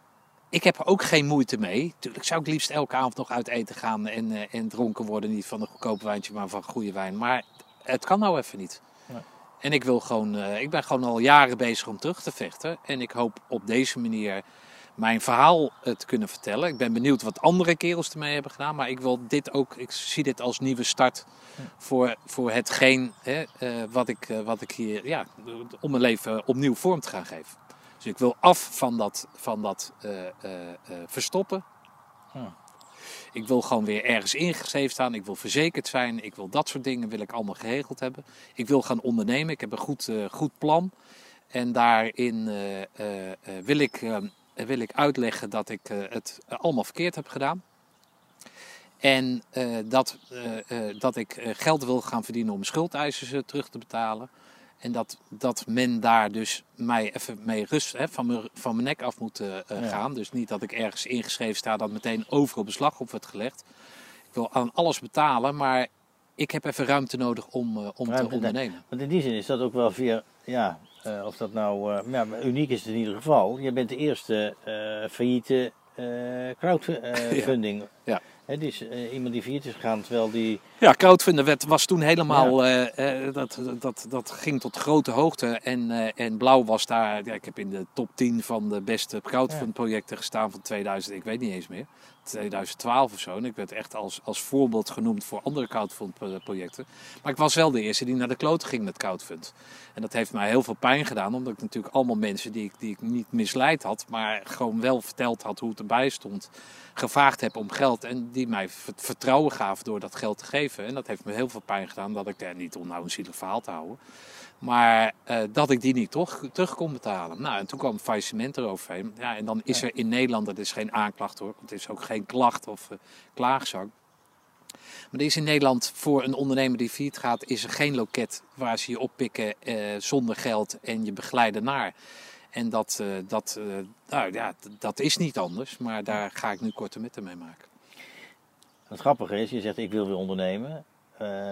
ik heb er ook geen moeite mee. Tuurlijk zou ik liefst elke avond nog uit eten gaan en, eh, en dronken worden. Niet van een goedkoop wijntje, maar van goede wijn. Maar het kan nou even niet. Nee. En ik, wil gewoon, eh, ik ben gewoon al jaren bezig om terug te vechten. En ik hoop op deze manier mijn verhaal eh, te kunnen vertellen. Ik ben benieuwd wat andere kerels ermee hebben gedaan. Maar ik wil dit ook, ik zie dit als nieuwe start voor, voor hetgeen hè, wat, ik, wat ik hier, ja, om mijn leven opnieuw vorm te gaan geven. Dus ik wil af van dat, van dat eh, eh, eh, verstoppen. Hm. Ik wil gewoon weer ergens ingeschreven staan. Ik wil verzekerd zijn. Ik wil dat soort dingen wil ik allemaal geregeld hebben. Ik wil gaan ondernemen. Ik heb een goed, goed plan. En daarin wil, ik, eh, wil ik uitleggen dat ik het allemaal verkeerd heb gedaan. En dat, dat ik geld wil gaan verdienen om schuldeisers terug te betalen. En dat, dat men daar dus mij even mee rust hè, van, mijn, van mijn nek af moet eh, eh, Ja. gaan. Dus niet dat ik ergens ingeschreven sta dat meteen overal beslag op wordt gelegd. Ik wil aan alles betalen, maar ik heb even ruimte nodig om, eh, om te Ruimte, ondernemen. Want in die zin is dat ook wel via, ja, of dat nou, ja, uniek is het in ieder geval. Je bent de eerste failliete crowdfunding. [LAUGHS] Ja. Het is eh, iemand die failliet is gegaan, terwijl die... Ja, werd- was toen helemaal, eh, eh, dat, dat, dat ging tot grote hoogte. En, en Blauw was daar, ja, ik heb in de top 10 van de beste crowdfund projecten gestaan van 2000, ik weet niet eens meer, 2012 of zo. En ik werd echt als, als voorbeeld genoemd voor andere crowdfund pro- projecten. Maar ik was wel de eerste die naar de kloten ging met crowdfund. En dat heeft mij heel veel pijn gedaan, omdat ik natuurlijk allemaal mensen die ik, die ik niet misleid had, maar gewoon wel verteld had hoe het erbij stond, gevraagd heb om geld. En die mij vert- vertrouwen gaven door dat geld te geven. En dat heeft me heel veel pijn gedaan, dat ik, eh, niet om nou een zielig verhaal te houden, maar eh, dat ik die niet toch, terug kon betalen. Nou, en toen kwam faillissement eroverheen. Ja, en dan is er in Nederland, dat is geen aanklacht hoor, het is ook geen klacht of eh, klaagzang. Maar er is in Nederland voor een ondernemer die failliet gaat, is er geen loket waar ze je oppikken eh, zonder geld en je begeleiden naar. En dat, eh, dat, nou, ja, dat is niet anders, maar daar ga ik nu korte metten mee maken. Het grappige is, je zegt ik wil weer ondernemen.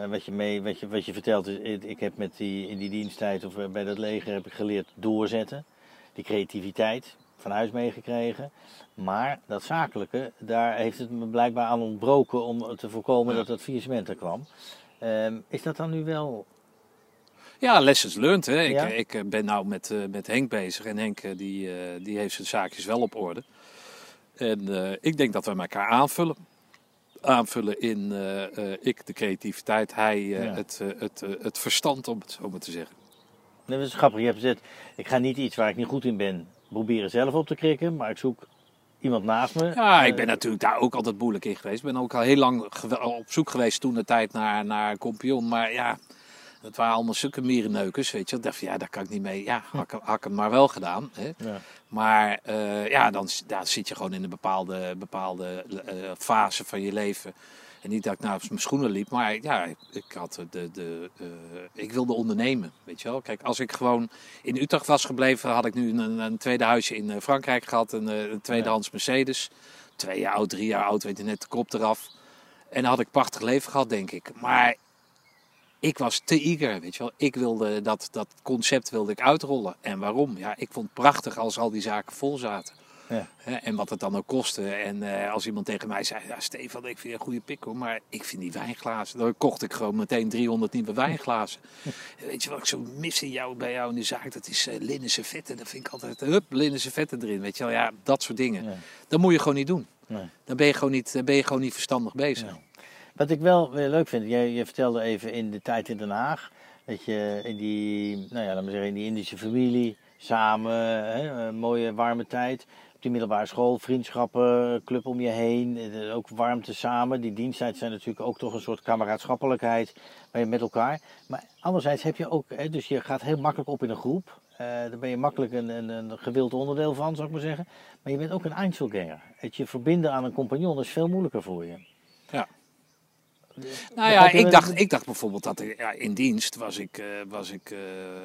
Wat, je mee, wat, je, wat je vertelt is, ik heb met die, in die diensttijd of bij dat leger heb ik geleerd doorzetten. Die creativiteit van huis meegekregen. Maar dat zakelijke, daar heeft het me blijkbaar aan ontbroken om te voorkomen dat dat faillissement er kwam. Ehm, is dat dan nu wel... Ja, lessons learned. Hè. Ik, Ja. ik eh, ben nou met, eh, met Henk bezig en Henk eh, die, eh, die heeft zijn zaakjes wel op orde. En eh, ik denk dat we elkaar aanvullen. Aanvullen in eh, eh, ik de creativiteit, hij eh, Ja. het, eh, het, eh, het verstand, om het zo maar te zeggen. Dat is grappig. Je hebt gezegd, ik ga niet iets waar ik niet goed in ben proberen zelf op te krikken. Maar ik zoek iemand naast me. Ja, ik Eh, ben natuurlijk daar ook altijd moeilijk in geweest. Ik ben ook al heel lang op zoek geweest toen de tijd naar, naar een kompion. Maar ja, dat waren allemaal zulke mierenneukers, weet je. Ik dacht ja, daar kan ik niet mee. Ja, had, ik- had ik hem maar wel gedaan. Hè. Ja. Maar eh, ja, dan, daar zit je gewoon in een bepaalde, bepaalde eh, fase van je leven. En niet dat ik nou op mijn schoenen liep, maar ja, ik, had de, de, eh, ik wilde ondernemen, weet je wel. Kijk, als ik gewoon in Utrecht was gebleven, had ik nu een, een tweede huisje in eh, Frankrijk gehad. Een, eh, een tweedehands Mercedes. Twee jaar oud, drie jaar oud, weet je net de kop eraf. En dan had ik een prachtig leven gehad, denk ik. Maar ik was te eager, weet je wel. Ik wilde dat, dat concept wilde ik uitrollen. En waarom? Ja, ik vond het prachtig als al die zaken vol zaten. Ja. En wat het dan ook kostte. En eh, als iemand tegen mij zei, ja Stefan, ik vind je een goede pik hoor, maar ik vind die wijnglazen. Dan kocht ik gewoon meteen 300 nieuwe wijnglazen. [LAUGHS] Weet je wat ik zo mis in jou, bij jou in de zaak? Dat is eh linnen servetten. Dat vind ik altijd, hup, linnen servetten erin. Weet je wel, ja, dat soort dingen. Ja. Dat moet je gewoon niet doen. Nee. Dan ben je gewoon niet, dan ben je gewoon niet verstandig bezig. Wat ik wel weer leuk vind, jij, je vertelde even in de tijd in Den Haag, dat je in die, nou ja, laat maar zeggen, in die Indische familie, samen, hè, een mooie warme tijd, op die middelbare school, vriendschappen, club om je heen, eh, ook warmte samen. Die diensttijd zijn natuurlijk ook toch een soort kameradschappelijkheid bij met elkaar. Maar anderzijds heb je ook, hè, dus je gaat heel makkelijk op in een groep. Eh daar ben je makkelijk een, een, een gewild onderdeel van, zou ik maar zeggen. Maar je bent ook een Einzelganger. Het je verbinden aan een compagnon is veel moeilijker voor je. Ja. Nou ja, ik dacht, ik- dacht bijvoorbeeld dat ik, ja, in dienst was ik, eh, was ik eh,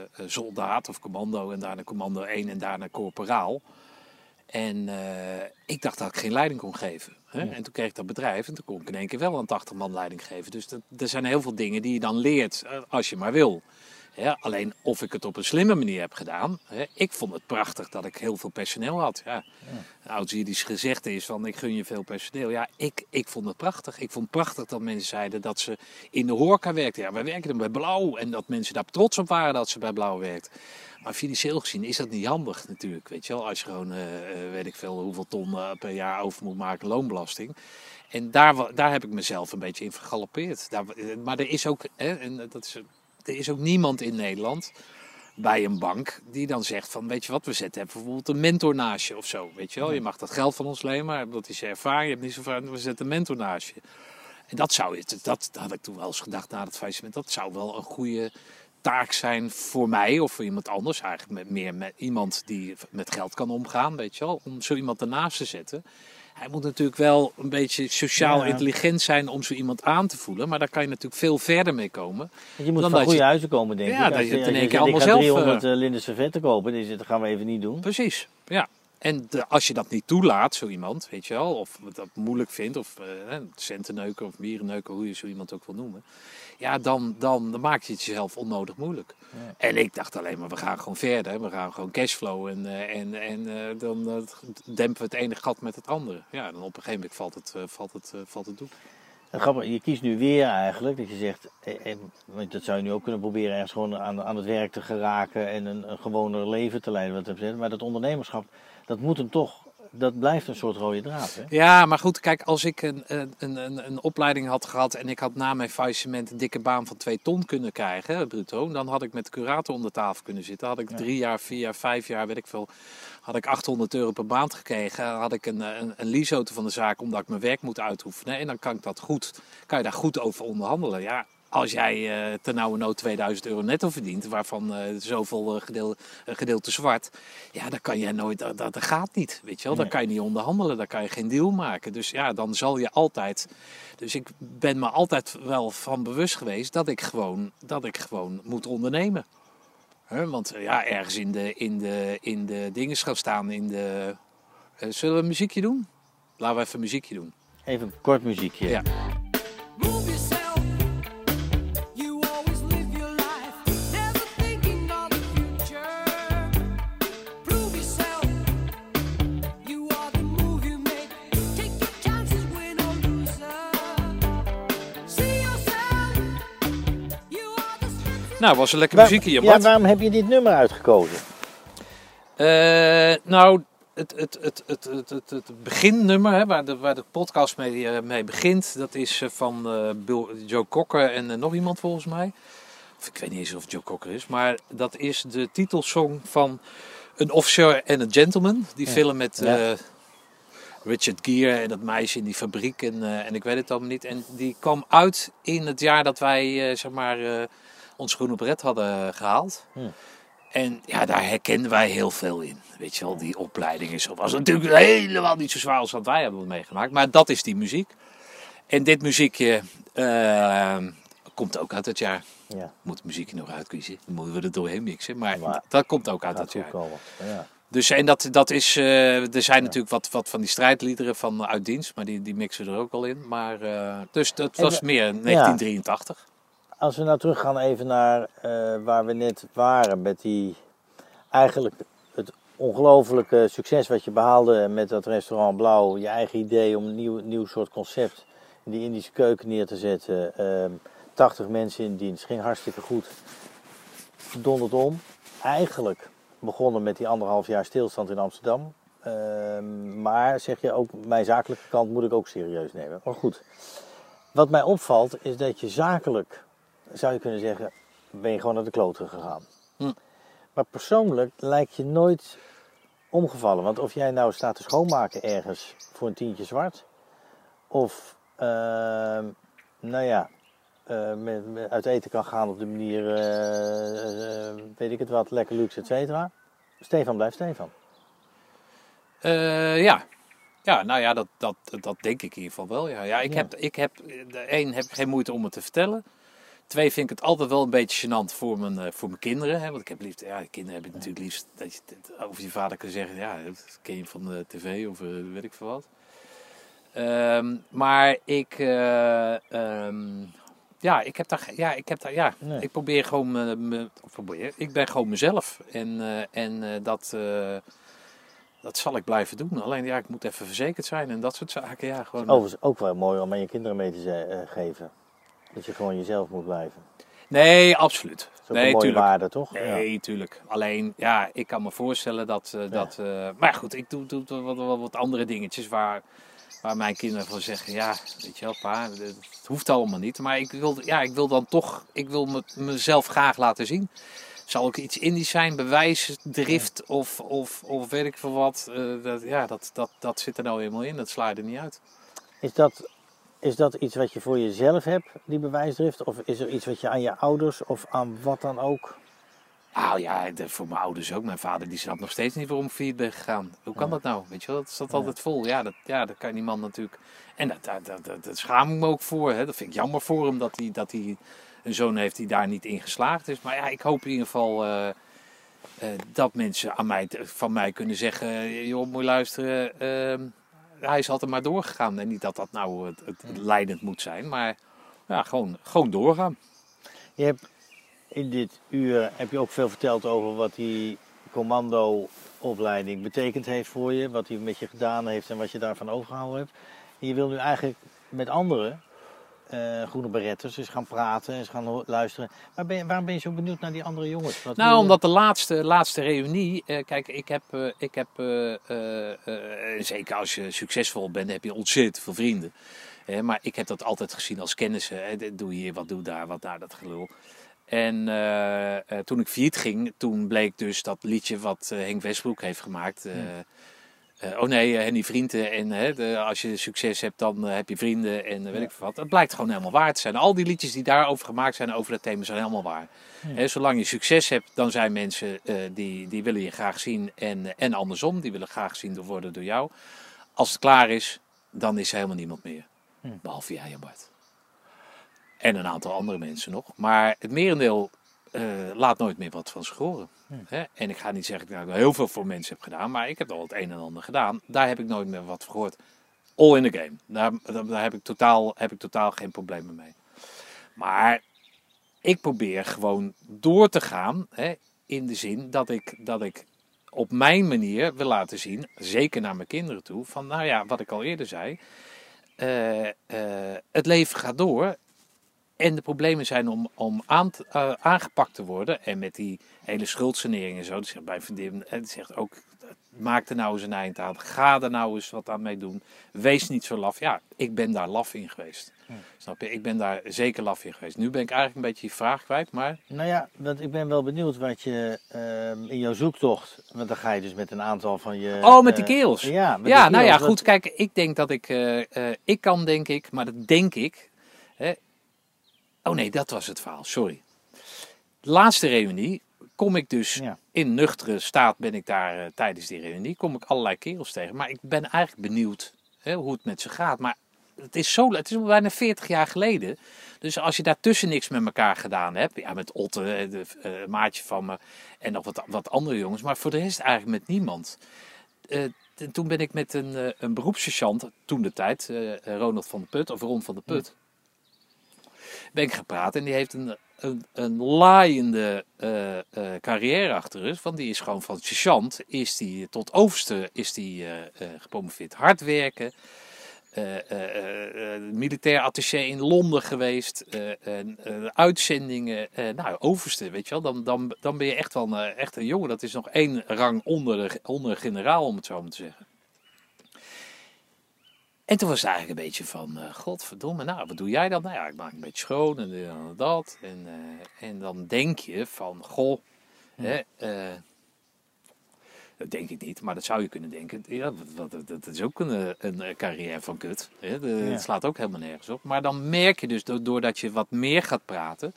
eh, soldaat of commando en daarna commando 1 en daarna corporaal. En eh, ik dacht dat ik geen leiding kon geven. Hè? En toen kreeg ik dat bedrijf en toen kon ik in één keer wel een 80 man leiding geven. Dus dat, er zijn heel veel dingen die je dan leert eh, als je maar wil. Hè? Alleen of ik het op een slimme manier heb gedaan. Hè? Ik vond het prachtig dat ik heel veel personeel had. Ja. Een oud-Jiddisch gezegde is van ik gun je veel personeel. Ja, ik, ik vond het prachtig. Ik vond het prachtig dat mensen zeiden dat ze in de horeca werkten. Ja, wij werken bij Blauw. En dat mensen daar trots op waren dat ze bij Blauw werkt. Maar financieel gezien is dat niet handig natuurlijk. Weet je wel, als je gewoon, eh, eh, weet ik veel, hoeveel ton eh, per jaar over moet maken loonbelasting. En daar, daar heb ik mezelf een beetje in vergalopeerd. Daar, maar er is ook, hè, en dat is, er is ook niemand in Nederland bij een bank die dan zegt van, weet je wat, we zetten even bijvoorbeeld een mentor naast je of zo. Weet je wel, je mag dat geld van ons lenen, maar dat is je ervaring, je hebt niet zo ervaring, we zetten een mentor naast je. En dat zou, dat, dat had ik toen wel eens gedacht na het faillissement, dat zou wel een goede taak zijn voor mij of voor iemand anders. Eigenlijk met, meer met iemand die met geld kan omgaan, weet je wel. Om zo iemand ernaast te zetten. Hij moet natuurlijk wel een beetje sociaal Ja. intelligent zijn om zo iemand aan te voelen. Maar daar kan je natuurlijk veel verder mee komen. Want je moet Dan van dat goede je- huizen komen, denk Ja, ik. dat Als je het in één keer allemaal zelf, 300 eh, linden servetten kopen, dus dat gaan we even niet doen. Precies, ja. En de- als je dat niet toelaat, zo iemand, weet je wel, of dat moeilijk vindt, of uh, centenneuken of mierenneuken, hoe je zo iemand ook wil noemen. Ja, dan, dan, dan maak je het jezelf onnodig moeilijk. Ja. En ik dacht alleen maar, we gaan gewoon verder. We gaan gewoon cashflow en, eh, en, en eh, dan eh, dempen we het ene gat met het andere. Ja, dan op een gegeven moment valt het, valt het, valt het doek. Grappig, je kiest nu weer eigenlijk dat je zegt, want dat zou je nu ook kunnen proberen ergens gewoon aan, aan het werk te geraken en een, een gewoner leven te leiden. Wat. Maar dat ondernemerschap, dat moet hem toch, dat blijft een soort rode draad. Hè? Ja, maar goed, kijk, als ik een, een, een, een opleiding had gehad en ik had na mijn faillissement een dikke baan van twee ton kunnen krijgen, hè, bruto, dan had ik met de curator onder tafel kunnen zitten. Had ik Ja. drie jaar, vier jaar, vijf jaar, weet ik veel, had ik 800 euro per maand gekregen. Had ik een, een, een leaseauto van de zaak omdat ik mijn werk moet uitoefenen. En dan kan ik dat goed, kan je daar goed over onderhandelen. Ja, als jij uh, ten nauwe nood 2000 euro netto verdient, waarvan uh, zoveel uh, gedeelte, gedeelte zwart, ja, dan kan je nooit, dat, dat gaat niet, weet je wel. Dan kan je niet onderhandelen, dan kan je geen deal maken. Dus ja, dan zal je altijd, dus ik ben me altijd wel van bewust geweest dat ik gewoon, dat ik gewoon moet ondernemen. Hè, want eh, ja, ergens in de, in de, in de dingen gaan staan. In de, eh, zullen we een muziekje doen? Laten we even een muziekje doen. Even een kort muziekje. Ja. Nou, was een lekker muziekje, ja, Bart. waarom heb je dit nummer uitgekozen? Eh, nou, het, het, het, het, het, het, het beginnummer, hè, waar, de, waar de podcast mee, eh, mee begint, dat is eh, van Bill, Joe Cocker en nog iemand volgens mij. Of ik weet niet eens of Joe Cocker is, maar dat is de titelsong van Een Officer en een Gentleman. Die Ja. film met Ja. Richard Gere en dat meisje in die fabriek en, en ik weet het allemaal niet. En die kwam uit in het jaar dat wij, zeg maar, ons groene bret hadden gehaald. Hm. En ja, daar herkennen wij heel veel in. Weet je wel, die opleiding is, was natuurlijk helemaal niet zo zwaar als wat wij hebben meegemaakt. Maar dat is die muziek. En dit muziekje eh, komt ook uit het jaar. Ja, Moet het muziekje nog uitkiezen. Dan moeten we er doorheen mixen. Maar, Maar- dat komt ook uit dat jaar. komen. Ja. Dus en dat, dat is, eh, er zijn natuurlijk wat, wat van die strijdliederen van uit dienst. Maar die, die mixen er ook al in. Maar, eh, dus dat was meer 1983. Als we nou teruggaan even naar eh, waar we net waren met die eigenlijk het ongelofelijke succes wat je behaalde met dat restaurant Blauw, je eigen idee om een nieuw, nieuw soort concept in die Indische keuken neer te zetten. ehm 80 mensen in dienst, ging hartstikke goed. Donderd om. Eigenlijk begonnen met die anderhalf jaar stilstand in Amsterdam. Ehm, maar zeg je ook, mijn zakelijke kant moet ik ook serieus nemen. Maar goed, wat mij opvalt is dat je zakelijk, zou je kunnen zeggen, ben je gewoon naar de kloten gegaan. Hm. Maar persoonlijk lijkt je nooit omgevallen. Want of jij nou staat te schoonmaken ergens voor een tientje zwart, of ehm, nou ja, eh, met, met uit eten kan gaan op de manier, eh, eh, weet ik het wat, lekker luxe, et cetera. Stefan blijft Stefan. Ja. Ja, nou ja, dat, dat, dat denk ik in ieder geval wel. Ja, ja, ik, Ja. Heb, ik heb, de één, heb geen moeite om het te vertellen. Twee, vind ik het altijd wel een beetje gênant voor mijn, eh, voor mijn kinderen. Hè? Want ik heb liefst, ja, kinderen heb ik natuurlijk liefst dat je over je vader kan zeggen. Ja, dat ken je van de tv of eh, weet ik veel wat. Ehm, maar ik, eh, ehm, ja, ik heb daar, ja, ik heb daar, ja, Nee. ik probeer gewoon, me, me- of probeer, ik ben gewoon mezelf. En, en dat, dat zal ik blijven doen. Alleen ja, ik moet even verzekerd zijn en dat soort zaken. Ja, gewoon. Overigens ook wel mooi om aan je kinderen mee te geven. Dat je gewoon jezelf moet blijven. Nee, absoluut. Dat is nee, een mooie tuurlijk. waarde, toch? Nee, tuurlijk. Alleen, ja, ik kan me voorstellen dat... eh, dat eh, maar goed, ik doe, doe, doe wat, wat, wat andere dingetjes waar, waar mijn kinderen van zeggen... Ja, weet je wel, pa, het hoeft allemaal niet. Maar ik wil, ja, ik wil dan toch... Ik wil me, mezelf graag laten zien. Zal ook iets Indisch zijn, bewijs, drift of, of, of weet ik veel wat. eh, dat, ja, dat, dat, dat zit er nou helemaal in. Dat sla je er niet uit. Is dat, is dat iets wat je voor jezelf hebt, die bewijsdrift? Of is er iets wat je aan je ouders of aan wat dan ook? Nou ja, voor mijn ouders ook. Mijn vader die snapt nog steeds niet waarom ik failliet ben gegaan. Hoe kan Ja. dat nou? Weet je wel, dat staat Ja. altijd vol. Ja, dat, ja, dat kan die man natuurlijk. En dat, dat, dat, dat, schaam ik me ook voor. Hè. Dat vind ik jammer voor hem dat hij, dat hij een zoon heeft die daar niet in geslaagd is. Maar ja, ik hoop in ieder geval eh, eh, dat mensen aan mij, van mij kunnen zeggen: joh, moet luisteren. ehm, hij is altijd maar doorgegaan. En niet dat dat nou het, het, het leidend moet zijn, maar ja, gewoon, gewoon doorgaan. Je hebt in dit uur heb je ook veel verteld over wat die commandoopleiding betekend heeft voor je. Wat hij met je gedaan heeft en wat je daarvan overgehouden hebt. En je wil nu eigenlijk met anderen, eh, groene beretters, eens gaan praten, eens gaan ho- luisteren. Maar ben waarom ben je zo benieuwd naar die andere jongens? Wat Nou, omdat de laatste, laatste reunie. eh, kijk, ik heb. eh, ik heb zeker als je succesvol bent, heb je ontzettend veel vrienden. Maar ik heb dat altijd gezien als kennissen. Doe hier, wat doe daar, wat daar, dat gelul. En toen ik failliet ging, toen bleek dus dat liedje wat Henk Westbroek heeft gemaakt. Eh, oh nee, eh, Henny Vrienden. En hè, de, als je succes hebt, dan eh, heb je vrienden en weet ik veel wat. Dat blijkt gewoon helemaal waar te zijn. Al die liedjes die daarover gemaakt zijn, over dat thema, zijn helemaal waar. Hè, zolang je succes hebt, dan zijn mensen die, die willen je graag zien. En, en andersom, die willen graag zien worden door jou. Als het klaar is, dan is er helemaal niemand meer. Behalve jij en Bart. En een aantal andere mensen nog. Maar het merendeel eh, laat nooit meer wat van zich horen. Hè? En ik ga niet zeggen dat ik nou heel veel voor mensen heb gedaan, maar ik heb al het een en ander gedaan. Daar heb ik nooit meer wat van gehoord. All in the game. Daar, daar, daar heb, ik totaal, heb ik totaal geen problemen mee. Maar ik probeer gewoon door te gaan. Hè, in de zin dat ik, dat ik op mijn manier wil laten zien, zeker naar mijn kinderen toe, van nou ja, wat ik al eerder zei. eh, eh, het leven gaat door. En de problemen zijn om, om aan eh, aangepakt te worden. En met die hele schuldsanering en zo. Die zegt bij vriendin, en zegt ook, maak er nou eens een eind aan. Ga er nou eens wat aan mee doen. Wees niet zo laf. Ja, ik ben daar laf in geweest. Snap je? Ik ben daar zeker laf in geweest. Nu ben ik eigenlijk een beetje je vraag kwijt, maar... Nou ja, want ik ben wel benieuwd wat je ehm, in jouw zoektocht, want dan ga je dus met een aantal van je... Oh, met die eh, kerels. Ja, met ja, die nou ja, wat- goed. Kijk, ik denk dat ik. eh, ik kan, denk ik, maar dat denk ik. Hè. Oh nee, dat was het verhaal. Sorry. Laatste reunie kom ik dus Ja. in nuchtere staat. Ben ik daar eh, tijdens die reunie. Kom ik allerlei kerels tegen. Maar ik ben eigenlijk benieuwd hè, hoe het met ze gaat. Maar het is, zo, het is bijna 40 jaar geleden. Dus als je daartussen niks met elkaar gedaan hebt. Ja, met Otte, eh, de eh, maatje van me. En nog wat, wat andere jongens. Maar voor de rest eigenlijk met niemand. T- toen ben ik met een, een beroepssergeant, toen de tijd, Ronald van de Put, of Ron van de Put, ben ik gepraat. En die heeft een, een, een laaiende eh, eh, carrière achter. Want die is gewoon van sergeant, is die tot overste is die, eh, eh, gepromoveerd. Hard werken. eh, eh, eh, eh, militair attaché in Londen geweest, eh, en, eh, uitzendingen, eh, nou, overste, weet je wel, dan, dan, dan ben je echt wel een, eh, echt een jongen. Dat is nog één rang onder de, onder de generaal, om het zo maar te zeggen. En toen was het eigenlijk een beetje van, eh godverdomme, nou, wat doe jij dan? Nou ja, ik maak een beetje schoon en dit en dat. En, eh, en dan denk je van, goh, hè, eh, dat denk ik niet, maar dat zou je kunnen denken. Ja, dat, dat, dat is ook een, een carrière van kut. Hè? De, Ja. Het slaat ook helemaal nergens op. Maar dan merk je dus, do- doordat je wat meer gaat praten,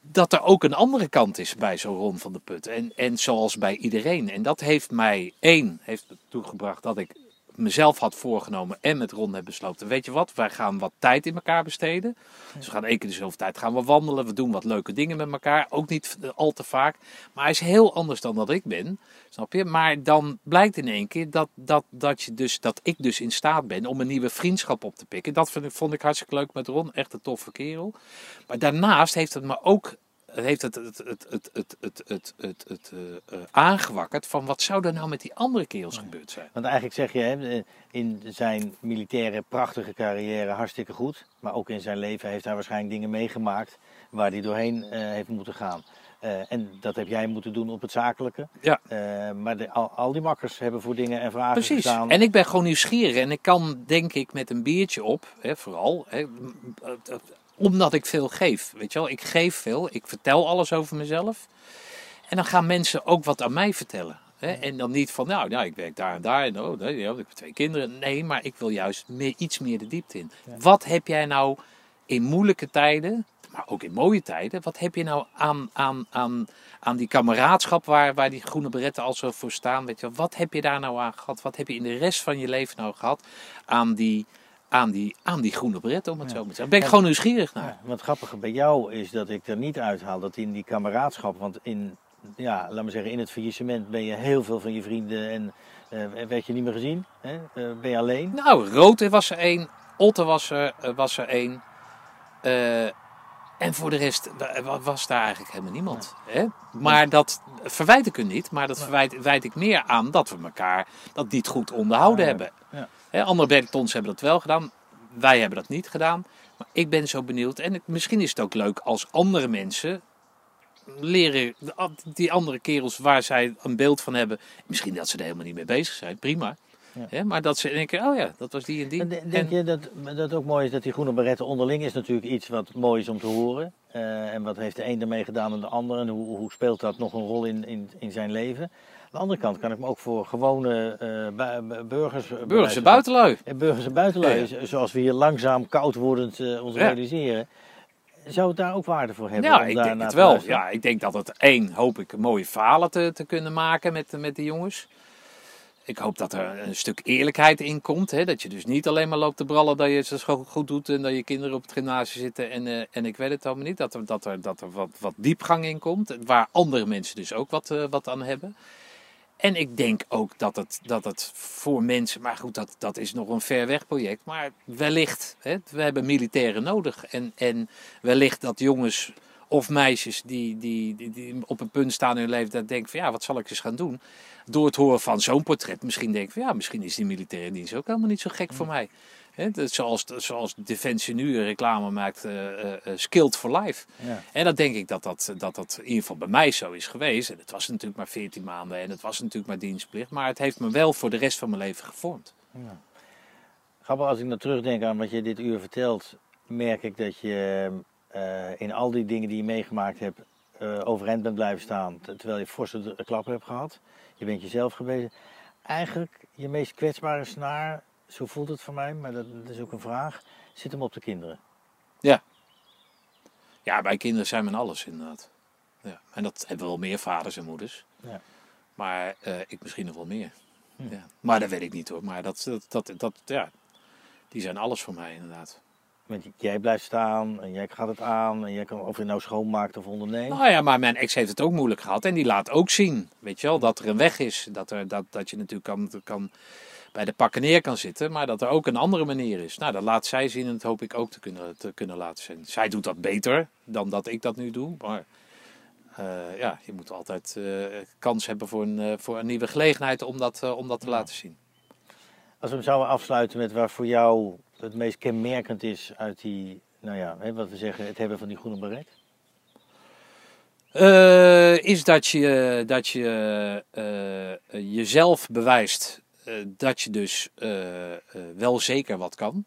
dat er ook een andere kant is bij zo'n Ron van de Put. En, en zoals bij iedereen. En dat heeft mij, één, heeft ertoe gebracht dat ik mezelf had voorgenomen en met Ron heb besloten. Weet je wat, wij gaan wat tijd in elkaar besteden. Dus we gaan één keer de zoveel tijd gaan we wandelen. We doen wat leuke dingen met elkaar. Ook niet eh, al te vaak. Maar hij is heel anders dan dat ik ben. Snap je? Maar dan blijkt in één keer dat, dat, dat, je dus, dat ik dus in staat ben om een nieuwe vriendschap op te pikken. Dat vond ik, vond ik hartstikke leuk met Ron. Echt een toffe kerel. Maar daarnaast heeft het me ook heeft het, het, het, het, het, het, het, het, het, eh, eh, aangewakkerd van wat zou er nou met die andere kerels gebeurd zijn. Want eigenlijk zeg je, hè, eh, in zijn militaire prachtige carrière hartstikke goed. Maar ook in zijn leven heeft hij waarschijnlijk dingen meegemaakt waar hij doorheen heeft moeten gaan. En dat heb jij moeten doen op het zakelijke. Ja. Maar de, al, al die makkers hebben voor dingen en vragen Precies. gestaan. En ik ben gewoon nieuwsgierig. En ik kan, denk ik, met een biertje op, hè, vooral, hè, omdat ik veel geef. Weet je wel, ik geef veel. Ik vertel alles over mezelf. En dan gaan mensen ook wat aan mij vertellen. Hè? En dan niet van, nou, nou, ik werk daar en daar. En oh, nee, ik heb twee kinderen. Nee, maar ik wil juist meer, iets meer de diepte in. Wat heb jij nou in moeilijke tijden, maar ook in mooie tijden, wat heb je nou aan, aan, aan, aan die kameraadschap waar, waar die groene beretten al zo voor staan? Weet je, wel? wat heb je daar nou aan gehad? Wat heb je in de rest van je leven nou gehad aan die, aan die, aan die groene beretten, om het zo maar te zeggen? Ben ik En- gewoon nieuwsgierig naar. Ja, wat grappige bij jou is dat ik er niet uithaal dat in die kameraadschap, want in, ja, laat maar zeggen, in het faillissement ben je heel veel van je vrienden en eh, werd je niet meer gezien. Hè? Eh, ben je alleen. Nou, Rood was er één, Otte was er, eh, was er één. En voor de rest wa- wa- was daar eigenlijk helemaal niemand. Hè? Maar dat verwijt ik u niet, maar dat verwijt wijt ik meer aan dat we elkaar dat niet goed onderhouden hebben. ja. Hè, andere bergtons hebben dat wel gedaan, wij hebben dat niet gedaan. Maar ik ben zo benieuwd en het- misschien is het ook leuk als andere mensen leren, die andere kerels waar zij een beeld van hebben, misschien dat ze er helemaal niet mee bezig zijn, prima. Hè, maar dat ze denken, oh ja, dat was die en die. En de- Denk En- je dat dat het ook mooi is dat die groene beretten onderling is natuurlijk iets wat mooi is om te horen. Eh, en wat heeft de een ermee gedaan dan de ander en hoe, hoe speelt dat nog een rol in, in, in zijn leven. Aan de andere kant kan ik me ook voor gewone eh, bu- bu- burgers... eh, Burgers en buitenlui. Burgers en buitenlui, Ja, zoals we hier langzaam koud wordend ons Ja. realiseren. Zou het daar ook waarde voor hebben? Ja, om ik daar denk het wel. luisteren? Ja, ik denk dat het één, hoop ik, mooie verhalen te, te kunnen maken met, met de jongens. Ik hoop dat er een stuk eerlijkheid in komt. Hè? Dat je dus niet alleen maar loopt te brallen dat je het zo goed doet en dat je kinderen op het gymnasium zitten en, eh, en ik weet het allemaal niet. Dat er, dat er, dat er wat, wat diepgang in komt, waar andere mensen dus ook wat, eh, wat aan hebben. En ik denk ook dat het, dat het voor mensen, maar goed, dat, dat is nog een ver weg project. Maar wellicht, hè, we hebben militairen nodig. En, en wellicht dat jongens of meisjes die, die, die, die op een punt staan in hun leven dat denken van ja, wat zal ik eens gaan doen? Door het horen van zo'n portret misschien denken van ja, misschien is die militaire dienst ook helemaal niet zo gek voor mij. Hè, dat- zoals, zoals Defensie nu een reclame maakt, eh, skilled for life. Ja. En dan denk ik dat dat, dat dat in ieder geval bij mij zo is geweest. En het was natuurlijk maar 14 maanden en het was natuurlijk maar dienstplicht. Maar het heeft me wel voor de rest van mijn leven gevormd. Grappig, als ik nou terugdenk aan wat je dit uur vertelt, merk ik dat je eh, in al die dingen die je meegemaakt hebt, eh, overeind bent blijven staan, ter- terwijl je forse klappen hebt gehad. Je bent jezelf gewezen. Eigenlijk je meest kwetsbare snaar, zo voelt het voor mij, maar dat, dat is ook een vraag, zit hem op de kinderen. Ja, bij kinderen zijn men alles inderdaad. Ja. En dat hebben wel meer vaders en moeders. Ja. Maar eh, ik misschien nog wel meer. Hm. Ja. Maar dat weet ik niet hoor. Maar dat, dat, dat, dat, ja, die zijn alles voor mij inderdaad. Want jij blijft staan en jij gaat het aan en jij kan, of je nou schoonmaakt of onderneemt. Nou ja, maar mijn ex heeft het ook moeilijk gehad. En die laat ook zien, weet je wel, dat er een weg is. Dat, er, dat, dat je natuurlijk kan, kan, bij de pakken neer kan zitten. Maar dat er ook een andere manier is. Nou, dat laat zij zien en dat hoop ik ook te kunnen, te kunnen laten zien. Zij doet dat beter dan dat ik dat nu doe. Maar eh, ja, je moet altijd eh, kans hebben voor een, eh, voor een nieuwe gelegenheid om dat, om dat te Ja. laten zien. Als we hem zouden afsluiten met waar voor jou het meest kenmerkend is uit die, nou ja, hè, wat we zeggen, het hebben van die groene beret. Eh, is dat je, dat je eh, jezelf bewijst eh, dat je dus eh, eh, wel zeker wat kan.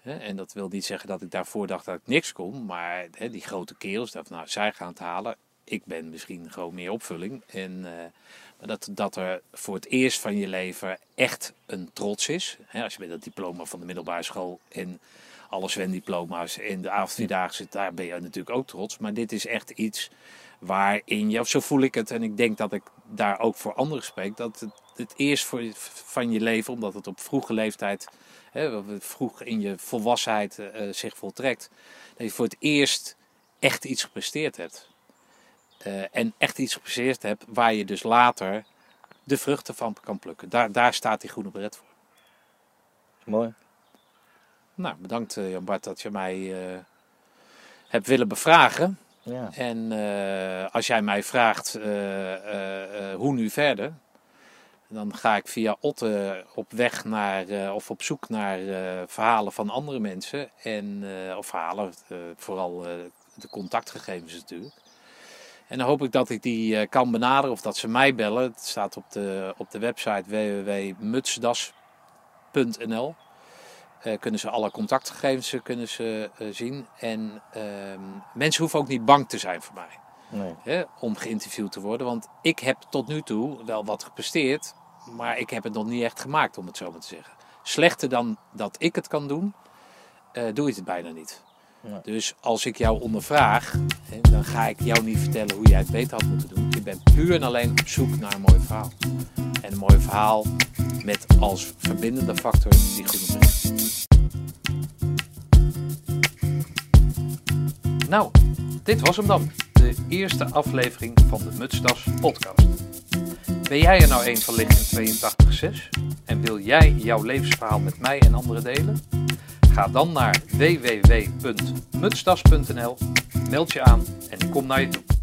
Hè, en dat wil niet zeggen dat ik daarvoor dacht dat ik niks kon. Maar hè, die grote kerels, dat, nou, zij gaan het halen. Ik ben misschien gewoon meer opvulling. En eh, dat, dat er voor het eerst van je leven echt een trots is. Hè, als je met dat diploma van de middelbare school en alle zwemdiploma's en de avondvierdaagse, daar ben je natuurlijk ook trots. Maar dit is echt iets waarin je, of zo voel ik het, en ik denk dat ik daar ook voor anderen spreek, dat het, het eerst voor, van je leven, omdat het op vroege leeftijd, hè, vroeg in je volwassenheid eh, zich voltrekt, dat je voor het eerst echt iets gepresteerd hebt. Eh, en echt iets gepresteerd hebt waar je dus later de vruchten van kan plukken. Daar, daar staat die groene beret voor. Mooi. Nou, bedankt eh, Jan Bart dat je mij eh, hebt willen bevragen. Ja. En als jij mij vraagt hoe nu verder, dan ga ik via Otte op weg naar of op zoek naar verhalen van andere mensen. En, of verhalen, vooral de contactgegevens natuurlijk. En dan hoop ik dat ik die eh, kan benaderen of dat ze mij bellen. Het staat op de, op de website www.mutsdas.nl. Eh, kunnen ze alle contactgegevens eh, kunnen ze, zien. En ehm, mensen hoeven ook niet bang te zijn voor mij Nee. hè, om geïnterviewd te worden. Want ik heb tot nu toe wel wat gepresteerd, maar ik heb het nog niet echt gemaakt, om het zo maar te zeggen. Slechter dan dat ik het kan doen, doe ik het bijna niet. Dus als ik jou ondervraag, dan ga ik jou niet vertellen hoe jij het beter had moeten doen. Ik ben puur en alleen op zoek naar een mooi verhaal. En een mooi verhaal met als verbindende factor die goede brengt. Nou, dit was hem dan. De eerste aflevering van de Mutstas podcast. Ben jij er nou een van lichting 82.6 en wil jij jouw levensverhaal met mij en anderen delen? Ga dan naar www.mutstas.nl, meld je aan en ik kom naar je toe.